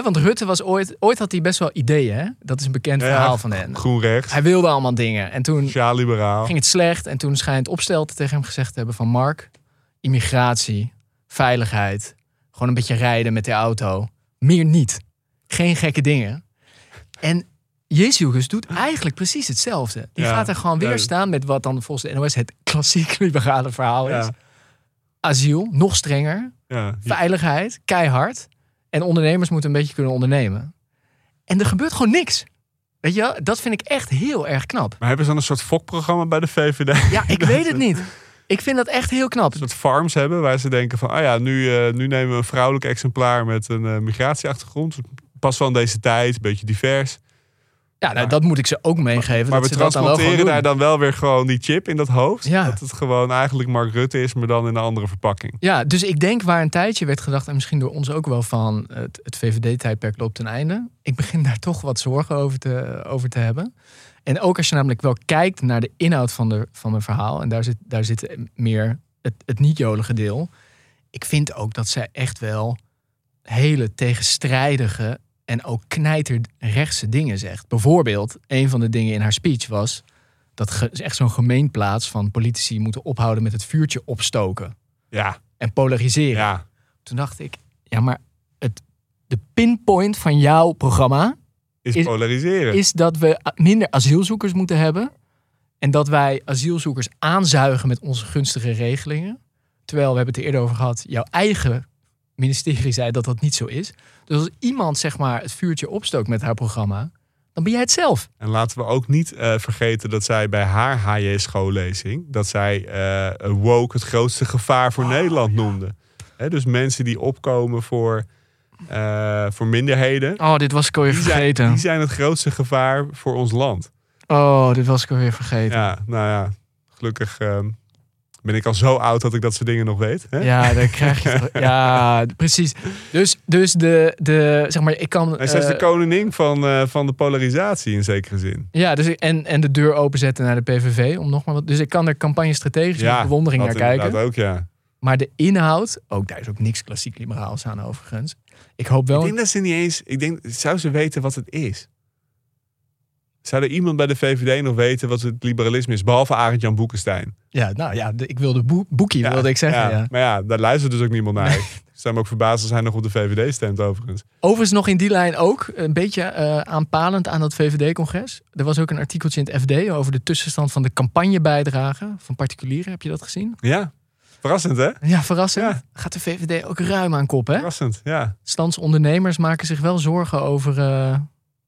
Want Rutte was ooit, ooit had hij best wel ideeën. Hè? Dat is een bekend Ja, verhaal van hen. Groen rechts, Hij wilde allemaal dingen. En toen sociaal-liberaal. ging het slecht. En toen schijnt Opstelten tegen hem gezegd te hebben van... Mark, immigratie, veiligheid, gewoon een beetje rijden met de auto. Meer niet. Geen gekke dingen. En Jezus doet eigenlijk precies hetzelfde. Die Ja. gaat er gewoon weer Ja. staan met wat dan volgens de NOS het klassiek liberale verhaal is. Ja. Asiel, nog strenger. Ja. Veiligheid, keihard. En ondernemers moeten een beetje kunnen ondernemen. En er gebeurt gewoon niks. Weet je? Dat vind ik echt heel erg knap. Maar hebben ze dan een soort fokprogramma bij de VVD? Ja, ik (laughs) weet het niet. Ik vind dat echt heel knap. Soort farms hebben waar ze denken van... ah ja, nu, eh, nu nemen we een vrouwelijk exemplaar met een eh, migratieachtergrond. Pas wel in deze tijd, een beetje divers. Ja, nou, dat moet ik ze ook meegeven. Maar dat we ze dat dan wel gewoon transporteren daar dan wel weer gewoon die chip in dat hoofd. Ja. Dat het gewoon eigenlijk Mark Rutte is, maar dan in een andere verpakking. Ja, dus ik denk waar een tijdje werd gedacht, en misschien door ons ook wel van het, het VVD-tijdperk loopt ten einde. Ik begin daar toch wat zorgen over te, over te hebben. En ook als je namelijk wel kijkt naar de inhoud van, de, van mijn verhaal, en daar zit, daar zit meer het, het niet-jolige deel. Ik vind ook dat zij echt wel hele tegenstrijdige en ook knijterrechtse dingen zegt. Bijvoorbeeld, een van de dingen in haar speech was dat is echt zo'n gemeenplaats van politici moeten ophouden met het vuurtje opstoken Ja, en polariseren. ja. Toen dacht ik, ja, maar het, de pinpoint van jouw programma Is, Is- polariseren. is dat we minder asielzoekers moeten hebben. En dat wij asielzoekers aanzuigen met onze gunstige regelingen. Terwijl, we hebben het er eerder over gehad, jouw eigen ministerie zei dat dat niet zo is. Dus als iemand zeg maar het vuurtje opstookt met haar programma, dan ben jij het zelf. En laten we ook niet eh, vergeten dat zij bij haar HJ-schoollezing... dat zij eh, woke het grootste gevaar Oh, voor Nederland noemde. Dus mensen die opkomen voor, eh, voor minderheden... Oh, dit was ik alweer Die zijn, die zijn het grootste gevaar voor ons land. Oh, dit was ik alweer vergeten. Ja, nou ja, gelukkig ehm, ben ik al zo oud dat ik dat soort dingen nog weet. Hè? Ja, dan krijg je. Ja, precies. Dus, dus de, de. Zeg maar, ik kan. En zij is de eh, koningin van, eh, van de polarisatie in zekere zin. ja, dus ik, en, en de deur openzetten naar de PVV. Om nog maar wat, dus ik kan er campagne strategisch met bewondering dat naar kijken. inderdaad ook, ja. Maar de inhoud, ook daar is ook niks klassiek liberaals aan overigens. Ik hoop wel. Ik denk dat ze niet eens... Ik denk, zou ze weten wat het is? Zou er iemand bij de VVD nog weten wat het liberalisme is? Behalve Arend-Jan Boekenstein. Ja, nou ja, de- ik wilde boek, boekie, wilde ik zeggen. Ja. Maar ja, daar luistert dus ook niemand naar. Me ook verbaasd als hij nog op de VVD stemt overigens. Overigens nog in die lijn ook, een beetje eh, aanpalend aan dat VVD-congres. Er was ook een artikeltje in het FD over de tussenstand van de campagnebijdrage van particulieren. Heb je dat gezien? Ja, verrassend hè? Ja, verrassend. Ja. Gaat de VVD ook ruim aan kop, hè? Verrassend, ja. Standsondernemers maken zich wel zorgen over, eh,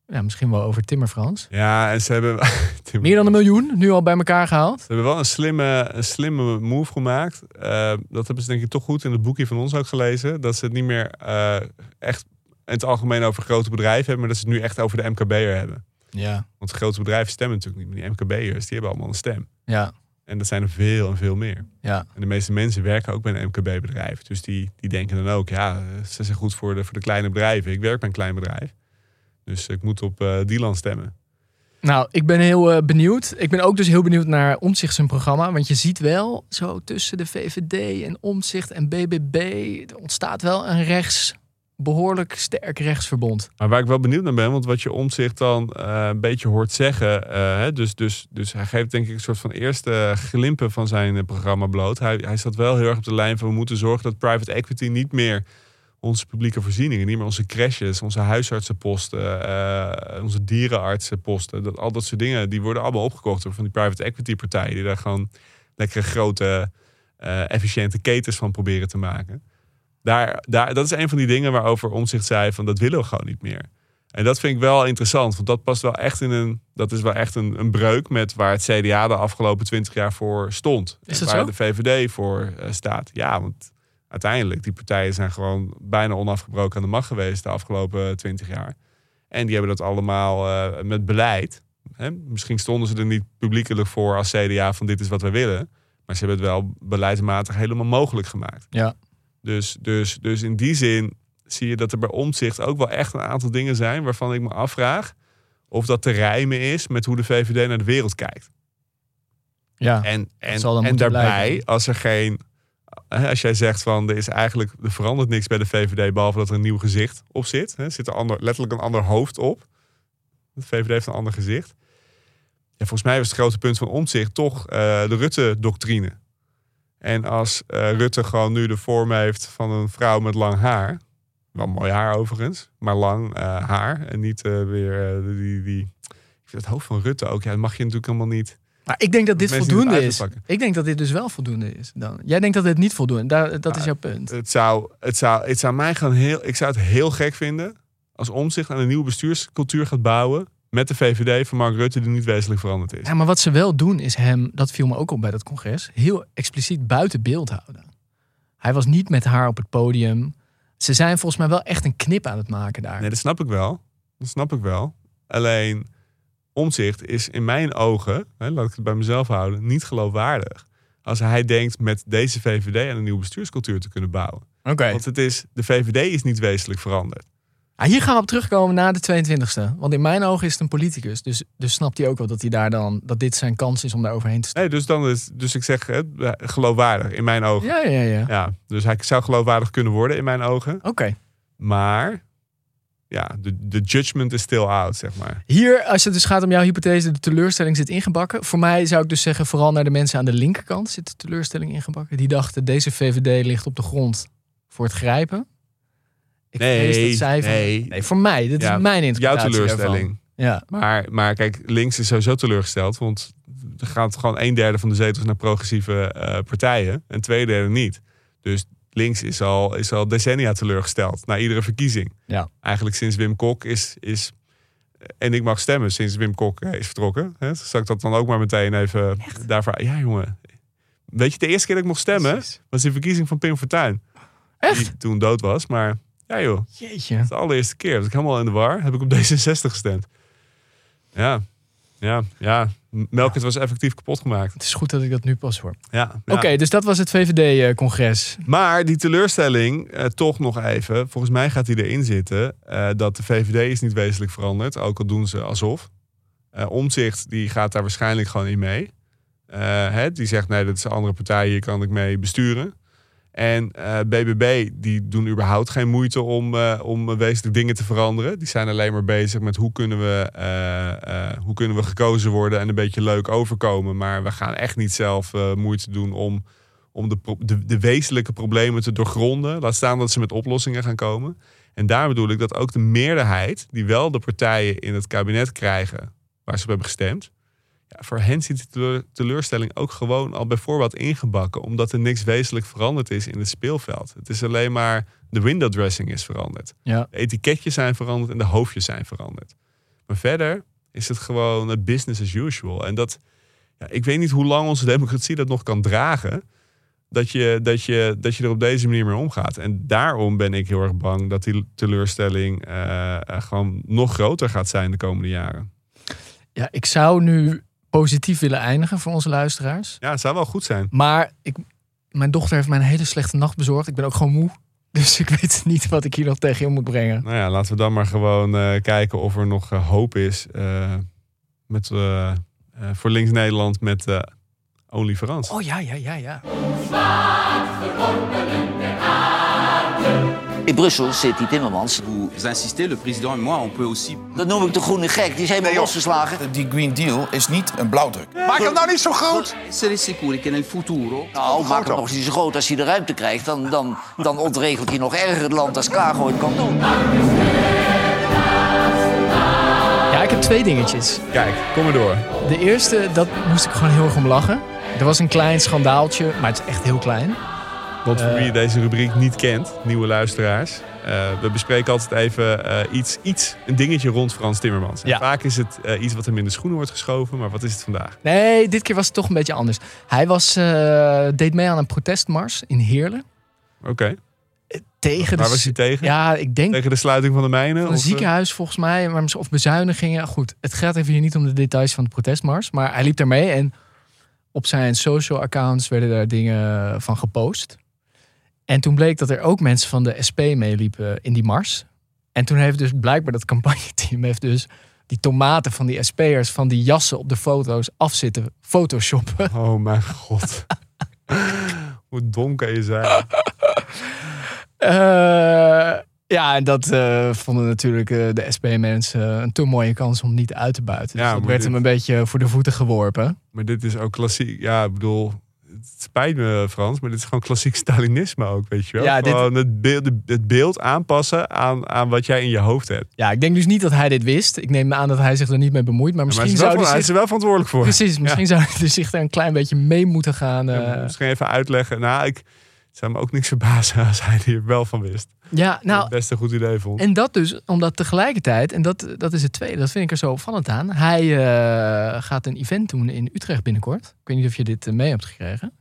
ja, misschien wel over Timmer Frans. Ja, en ze hebben... (laughs) Meer dan een miljoen, nu al bij elkaar gehaald. Ze hebben wel een slimme, een slimme move gemaakt. Eh, dat hebben ze denk ik toch goed in het boekje van ons ook gelezen. Dat ze het niet meer eh, echt in het algemeen over grote bedrijven hebben, maar dat ze het nu echt over de MKB'er hebben. Ja. Want grote bedrijven stemmen natuurlijk niet, maar die MKB'ers die hebben allemaal een stem. Ja, En dat zijn er veel en veel meer. ja. En de meeste mensen werken ook bij een MKB-bedrijf. Dus die, die denken dan ook, ja, ze zijn goed voor de, voor de kleine bedrijven. Ik werk bij een klein bedrijf. Dus ik moet op eh Dylan stemmen. Nou, ik ben heel eh, benieuwd. Ik ben ook dus heel benieuwd naar Omtzigt zijn programma. Want je ziet wel, zo tussen de VVD en Omtzigt en BBB... er ontstaat wel een rechts, behoorlijk sterk rechtsverbond. Maar waar ik wel benieuwd naar ben, want wat je omzicht dan eh, een beetje hoort zeggen. dus, dus, dus hij geeft denk ik een soort van eerste glimpen van zijn programma bloot. Hij, hij staat wel heel erg op de lijn van we moeten zorgen dat private equity niet meer onze publieke voorzieningen, niet meer onze crashes, onze huisartsenposten, eh, onze dierenartsenposten, dat, al dat soort dingen, die worden allemaal opgekocht door van die private equity partijen die daar gewoon lekkere grote, eh, efficiënte ketens van proberen te maken. Daar, daar, dat is een van die dingen waarover Omzicht zei van dat willen we gewoon niet meer. En dat vind ik wel interessant, want dat past wel echt in een, dat is wel echt een, een breuk met waar het CDA de afgelopen twintig jaar voor stond. Is En waar zo? de VVD voor eh, staat. Ja, want uiteindelijk, die partijen zijn gewoon bijna onafgebroken aan de macht geweest de afgelopen twintig jaar. En die hebben dat allemaal eh, met beleid. Hè? Misschien stonden ze er niet publiekelijk voor als CDA van dit is wat we willen. Maar ze hebben het wel beleidsmatig helemaal mogelijk gemaakt. Ja. Dus, dus, dus in die zin zie je dat er bij omzicht ook wel echt een aantal dingen zijn waarvan ik me afvraag of dat te rijmen is met hoe de VVD naar de wereld kijkt. Ja, En, en, en daarbij, blijven. als er geen. Als jij zegt van er is eigenlijk er verandert niks bij de VVD behalve dat er een nieuw gezicht op zit. hè. Zit er ander, letterlijk een ander hoofd op. De VVD heeft een ander gezicht. Volgens mij was het grote punt van omzicht toch eh, de Rutte-doctrine. En als eh, Rutte gewoon nu de vorm heeft van een vrouw met lang haar, Wel mooi haar overigens, maar lang eh, haar. En niet weer die, die... Ik vind het hoofd van Rutte ook. Ja, dat mag je natuurlijk helemaal niet... Maar ik denk dat dit Mensen voldoende is. Ik denk dat dit dus wel voldoende is. Dan. Jij denkt dat dit niet voldoende Daar, Dat is jouw punt. Het zou, het zou, het zou mij gewoon heel... Ik zou het heel gek vinden als Omzicht aan een nieuwe bestuurscultuur gaat bouwen... met de VVD van Mark Rutte die niet wezenlijk veranderd is. Ja, maar wat ze wel doen is hem, dat viel me ook op bij dat congres, heel expliciet buiten beeld houden. Hij was niet met haar op het podium. Ze zijn volgens mij wel echt een knip aan het maken daar. Nee, dat snap ik wel. Dat snap ik wel. Alleen, omzicht is in mijn ogen, hè, laat ik het bij mezelf houden, niet geloofwaardig. Als hij denkt met deze VVD aan een nieuwe bestuurscultuur te kunnen bouwen. Oké. Want het is, de VVD is niet wezenlijk veranderd. Ah, hier gaan we op terugkomen na de 22e. Want in mijn ogen is het een politicus. Dus, dus snapt hij ook wel dat hij daar dan dat dit zijn kans is om daar overheen te staan. Nee, dus, dan is, dus ik zeg hè, geloofwaardig in mijn ogen. Ja, ja, ja. Ja, dus hij zou geloofwaardig kunnen worden in mijn ogen. Oké. Maar ja, de, de judgment is still out, zeg maar. Hier, als het dus gaat om jouw hypothese, de teleurstelling zit ingebakken. Voor mij zou ik dus zeggen, vooral naar de mensen aan de linkerkant zit de teleurstelling ingebakken. Die dachten, deze VVD ligt op de grond voor het grijpen. Ik Nee, dat zij nee. nee, voor mij. Dit Ja, is mijn Jouw interpretatie teleurstelling. daarvan. Ja. Maar, maar kijk, links is sowieso teleurgesteld. Want er gaat gewoon een derde van de zetels naar progressieve eh, partijen. En twee derde niet. Dus links is al, is al decennia teleurgesteld. Na iedere verkiezing. Ja. Eigenlijk sinds Wim Kok is... is en ik mag stemmen sinds Wim Kok eh, is vertrokken. Hè? Zal ik dat dan ook maar meteen even daarvoor... Ja, jongen. Weet je, de eerste keer dat ik mocht stemmen... Precies. was de verkiezing van Pim Fortuyn. Echt? Die toen dood was. Maar ja joh. Jeetje. De allereerste keer. Was ik helemaal in de war. Heb ik op D66 gestemd. Ja. Ja. Ja. Melkert was effectief kapot gemaakt. Het is goed dat ik dat nu pas hoor. Ja. Oké, dus dat was het VVD-congres. Maar die teleurstelling, eh, toch nog even. Volgens mij gaat die erin zitten. eh, dat de VVD is niet wezenlijk veranderd. Ook al doen ze alsof. Eh Omzicht die gaat daar waarschijnlijk gewoon in mee. Eh, hè, die zegt nee, dat is een andere partij. Hier kan ik mee besturen. En eh, BBB die doen überhaupt geen moeite om, eh, om wezenlijk dingen te veranderen. Die zijn alleen maar bezig met hoe kunnen, we, eh, eh, hoe kunnen we gekozen worden en een beetje leuk overkomen. Maar we gaan echt niet zelf eh, moeite doen om, om de, de, de wezenlijke problemen te doorgronden. Laat staan dat ze met oplossingen gaan komen. En daar bedoel ik dat ook de meerderheid, die wel de partijen in het kabinet krijgen waar ze op hebben gestemd. Ja, voor hen zit die teleur- teleurstelling ook gewoon al bijvoorbeeld ingebakken. Omdat er niks wezenlijk veranderd is in het speelveld. Het is alleen maar de window dressing is veranderd. Ja. De etiketjes zijn veranderd en de hoofdjes zijn veranderd. Maar verder is het gewoon eh, business as usual. En dat, ja, ik weet niet hoe lang onze democratie dat nog kan dragen. Dat je, dat, je, dat je er op deze manier mee omgaat. En daarom ben ik heel erg bang dat die teleurstelling eh, eh, gewoon nog groter gaat zijn de komende jaren. Ja, ik zou nu positief willen eindigen voor onze luisteraars. Ja, het zou wel goed zijn. Maar ik, mijn dochter heeft mij een hele slechte nacht bezorgd. Ik ben ook gewoon moe. (laughs) Dus ik weet niet wat ik hier nog tegen je moet brengen. Nou ja, laten we dan maar gewoon eh, kijken of er nog eh, hoop is eh, met, voor Links Nederland met eh Only Frans. Oh ja, ja, ja, ja. In Brussel zit die Timmermans. Vous insistez, le président et moi, on peut aussi... Dat noem ik de groene gek. Die is helemaal losgeslagen. Die Green Deal is niet een blauwdruk. Maak hem nou niet zo groot! Essere sicuri che nel futuro... Nou, maak hem nog niet zo groot als hij de ruimte krijgt. Dan, dan, dan ontregelt hij nog erger het land als Klaar ooit kan doen. Ja, ik heb twee dingetjes. Kijk, kom maar door. De eerste, dat moest ik gewoon heel erg om lachen. Er was een klein schandaaltje, maar het is echt heel klein. Want voor Eh. wie deze rubriek niet kent, nieuwe luisteraars. eh, we bespreken altijd even eh, iets, iets, een dingetje rond Frans Timmermans. Ja. Vaak is het iets wat hem in de schoenen wordt geschoven, maar wat is het vandaag? Nee, dit keer was het toch een beetje anders. Hij was, deed mee aan een protestmars in Heerlen. Oké, Tegen waar de, was hij tegen? Ja, ik denk Tegen de sluiting van de mijnen? van een of, ziekenhuis volgens mij. Maar of bezuinigingen. Goed, het gaat even hier niet om de details van de protestmars. Maar hij liep daarmee en op zijn social accounts werden daar dingen van gepost. En toen bleek dat er ook mensen van de SP meeliepen in die mars. En toen heeft dus blijkbaar dat campagneteam heeft dus die tomaten van die SP'ers van die jassen op de foto's af zitten photoshoppen. Oh mijn god. (laughs) Hoe dom kan je zijn? Eh, ja, en dat eh, vonden natuurlijk eh, de SP-mensen een te mooie kans om niet uit te buiten. Dus Ja, dat maar werd dit- hem een beetje voor de voeten geworpen. Maar dit is ook klassiek. Ja, ik bedoel, het spijt me Frans, maar dit is gewoon klassiek (laughs) Stalinisme ook, weet je wel. Ja, dit- het, beeld, het beeld aanpassen aan, aan wat jij in je hoofd hebt. Ja, ik denk dus niet dat hij dit wist. Ik neem aan dat hij zich er niet mee bemoeit. Maar misschien zou hij hij is zich... er wel verantwoordelijk voor. Precies, misschien zou hij zich er een klein beetje mee moeten gaan. Eh, misschien even uitleggen. Nou, ik zou me ook niks verbazen als hij er wel van wist. ja, nou, het best een goed idee vond. En dat dus, omdat tegelijkertijd, en dat, dat is het tweede, dat vind ik er zo opvallend aan. Hij eh, gaat een event doen in Utrecht binnenkort. Ik weet niet of je dit eh, mee hebt gekregen.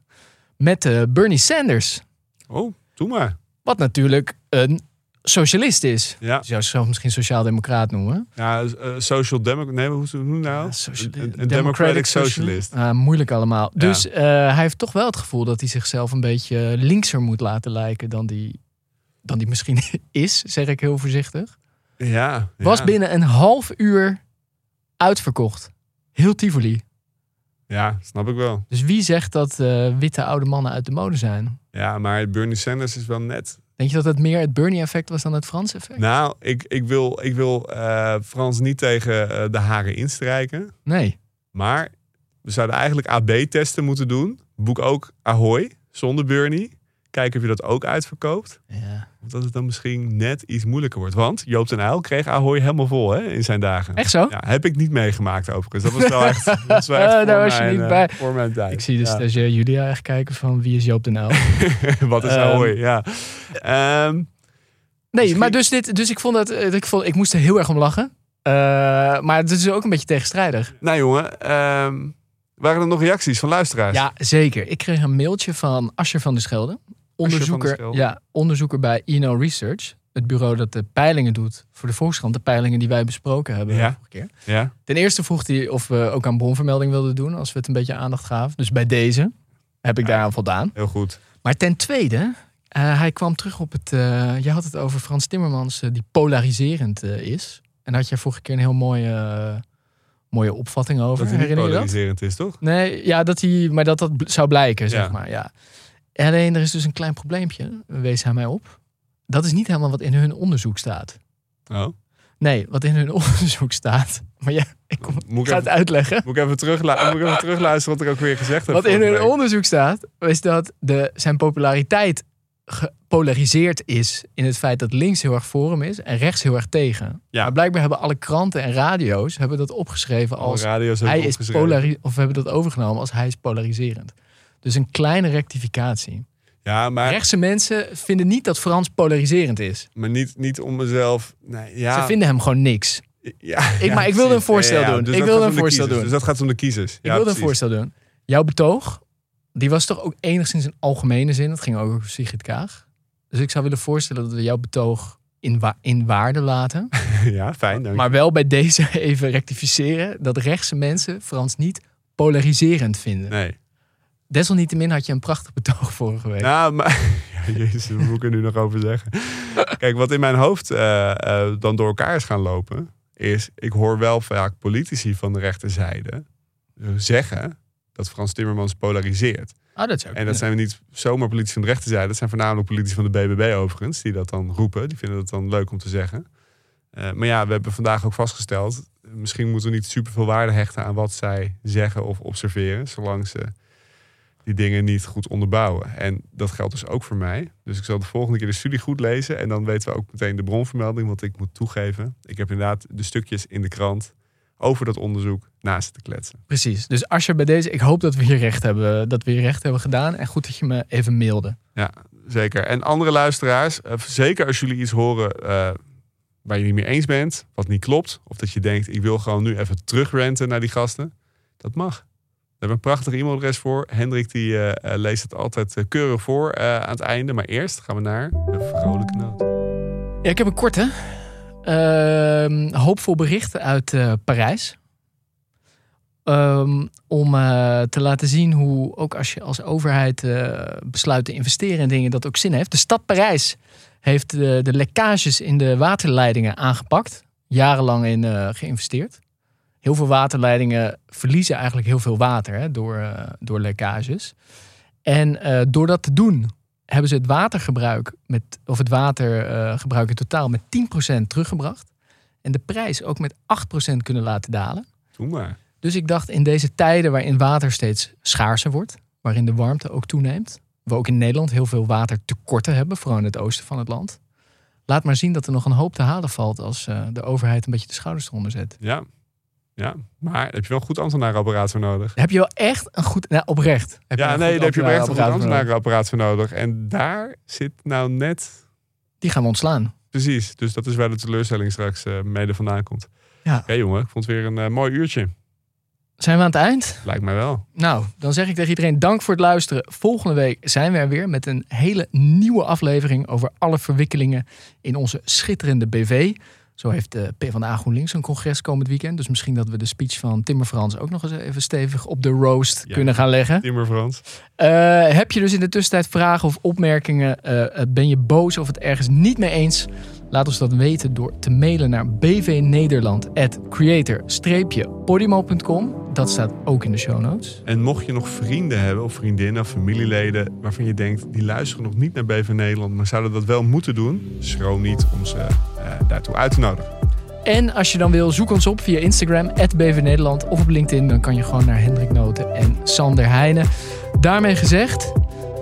Met eh, Bernie Sanders. Oh, doe maar. Wat natuurlijk een socialist is. Ja. Je zou zichzelf misschien sociaal-democraat noemen. Ja, eh, social democrat. Nee, hoe noem nou? sociali- een, een democratic socialist. Ah, moeilijk allemaal. Ja. Dus eh, hij heeft toch wel het gevoel dat hij zichzelf een beetje linkser moet laten lijken dan die, dan die misschien (laughs) is, zeg ik heel voorzichtig. Ja. Was ja. binnen een half uur uitverkocht. Heel Tivoli. Ja, snap ik wel. Dus wie zegt dat eh, witte oude mannen uit de mode zijn? Ja, maar Bernie Sanders is wel net. Denk je dat het meer het Bernie-effect was dan het Frans-effect? Nou, ik, ik wil, ik wil eh, Frans niet tegen eh, de haren instrijken. Nee. Maar we zouden eigenlijk AB-testen moeten doen. Boek ook Ahoy, zonder Bernie. Kijken of je dat ook uitverkoopt. Ja. Of dat het dan misschien net iets moeilijker wordt. Want Joop den Uyl kreeg Ahoy helemaal vol hè, in zijn dagen. Echt zo? Ja, heb ik niet meegemaakt overigens. Dat was wel (laughs) echt, dat was wel echt Eh, voor daar was je mijn, niet eh, bij. Voor mijn tijd. Ik zie de Ja. stagiair Julia echt kijken van wie is Joop de Uyl? (laughs) Wat is Ehm, Ahoy? Ja. Ehm, Nee, maar dus, dit, dus ik, vond dat, eh, ik, vond, ik moest er heel erg om lachen. Eh, maar het is ook een beetje tegenstrijdig. nou jongen, ehm, waren er nog reacties van luisteraars? Ja, zeker. Ik kreeg een mailtje van Ascher van der Schelde. Onderzoeker, ja, onderzoeker bij Eno Research. Het bureau dat de peilingen doet voor de Volkskrant. De peilingen die wij besproken hebben Ja. de vorige keer. Ja. Ten eerste vroeg hij of we ook aan bronvermelding wilden doen. Als we het een beetje aandacht gaven. Dus bij deze heb ik daaraan voldaan. Heel goed. Maar ten tweede, eh, hij kwam terug op het... eh, je had het over Frans Timmermans eh, die polariserend is. En daar had jij vorige keer een heel mooie, mooie opvatting over. Dat hij polariserend is, toch? Nee, ja, dat hij, maar dat dat zou blijken, zeg Ja. maar. Ja. Alleen er is dus een klein probleempje, wees hij mij op. Dat is niet helemaal wat in hun onderzoek staat. Oh. Nee, wat in hun onderzoek staat. Maar ja, ik, kom, Moet ik ga even- het uitleggen. Moet ik even, teruglu- moet ik even terugluisteren wat ik ook weer gezegd heb? Wat in hun onderzoek staat, is dat de, zijn populariteit gepolariseerd is in het feit dat links heel erg voor hem is en rechts heel erg tegen. Ja. Maar blijkbaar hebben alle kranten en radio's hebben dat opgeschreven als radio's hebben hij is opgeschreven. polari of hebben dat overgenomen als hij is polariserend. Dus een kleine rectificatie. Ja, maar, Rechtse mensen vinden niet dat Frans polariserend is. maar niet, niet om mezelf... Nee, ja. Ze vinden hem gewoon niks. Ja, Ik- ja, maar ik wilde een voorstel Ja, ja, doen. dus Ik dat wilde gaat een om de voorstel kiezers. doen. Dus dat gaat om de kiezers. Ik wilde een voorstel doen. Jouw betoog, die was toch ook enigszins in algemene zin. Het ging ook over Sigrid Kaag. Dus ik zou willen voorstellen dat we jouw betoog in, wa- in waarde laten. (laughs) ja, fijn. Dank Maar wel bij deze (laughs) even rectificeren dat rechtse mensen Frans niet polariserend vinden. Nee. Desalniettemin had je een prachtig betoog (laughs) vorige week. Nou, maar... (laughs) Ja, jezus, wat moet ik er nu nog over zeggen? Kijk, wat in mijn hoofd eh, eh, dan door elkaar is gaan lopen... is, ik hoor wel vaak politici van de rechterzijde zeggen... dat Frans Timmermans polariseert. Ah, dat En dat zijn niet zomaar politici van de rechterzijde. Dat zijn voornamelijk politici van de BBB overigens. Die dat dan roepen. Die vinden dat dan leuk om te zeggen. Eh, maar ja, we hebben vandaag ook vastgesteld. Misschien moeten we niet superveel waarde hechten aan wat zij zeggen of observeren. Zolang ze die dingen niet goed onderbouwen. En dat geldt dus ook voor mij. Dus ik zal de volgende keer de studie goed lezen. En dan weten we ook meteen de bronvermelding. Want ik moet toegeven. Ik heb inderdaad de stukjes in de krant over dat onderzoek naast te kletsen. Precies. Dus als je bij deze, ik hoop dat we hier recht hebben, dat we hier recht hebben gedaan. En goed dat je me even mailde. Ja, zeker. En andere luisteraars, eh, zeker als jullie iets horen eh, waar je niet mee eens bent, wat niet klopt, of dat je denkt, ik wil gewoon nu even terugrenten naar die gasten, dat mag. We hebben een prachtig e-mailadres voor. Hendrik die eh, eh, leest het altijd eh, keurig voor aan het einde. Maar eerst gaan we naar de vrolijke noot. Ja, ik heb een korte. Ehm, hoopvol bericht uit Parijs. Ehm, om te laten zien hoe ook als je als overheid besluit te investeren in dingen, dat ook zin heeft. De stad Parijs heeft de, de lekkages in de waterleidingen aangepakt. Jarenlang in geïnvesteerd. Heel veel waterleidingen verliezen eigenlijk heel veel water hè, door, eh, door lekkages. En eh, door dat te doen hebben ze het watergebruik met, of het watergebruik in totaal met 10% teruggebracht. En de prijs ook met 8% kunnen laten dalen. Doe maar. Dus ik dacht in deze tijden waarin water steeds schaarser wordt, waarin de warmte ook toeneemt. We ook in Nederland heel veel watertekorten hebben, vooral in het oosten van het land. Laat maar zien dat er nog een hoop te halen valt als eh, de overheid een beetje de schouders eronder zet. Ja. Ja, maar heb je wel een goed ambtenarenapparaat voor nodig. Heb je wel echt een goed, nou, oprecht. Heb je ja, een nee, daar heb je wel echt een goed ambtenarenapparaat voor nodig. En daar zit nou net Die gaan we ontslaan. Precies, dus dat is waar de teleurstelling straks eh, mede vandaan komt. Ja. Oké jongen, ik vond het weer een eh, mooi uurtje. Zijn we aan het eind? Lijkt mij wel. Nou, dan zeg ik tegen iedereen dank voor het luisteren. Volgende week zijn we er weer met een hele nieuwe aflevering over alle verwikkelingen in onze schitterende BV. Zo heeft de PvdA GroenLinks een congres komend weekend. Dus misschien dat we de speech van Timmer Frans ook nog eens even stevig op de roast Ja. kunnen gaan leggen. Timmer Frans. Eh, heb je dus in de tussentijd vragen of opmerkingen? Eh, eh, ben je boos of het ergens niet mee eens? Laat ons dat weten door te mailen naar bvnederland.creator-podimo.com. Dat staat ook in de show notes. En mocht je nog vrienden hebben of vriendinnen of familieleden waarvan je denkt die luisteren nog niet naar BV Nederland, maar zouden dat wel moeten doen, schroom niet om ze eh, daartoe uit te nodigen. En als je dan wil, zoek ons op via Instagram, @bvnederland of op LinkedIn. Dan kan je gewoon naar Hendrik Noten en Sander Heijnen. Daarmee gezegd,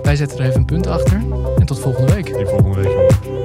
wij zetten er even een punt achter. En tot volgende week. Die volgende week.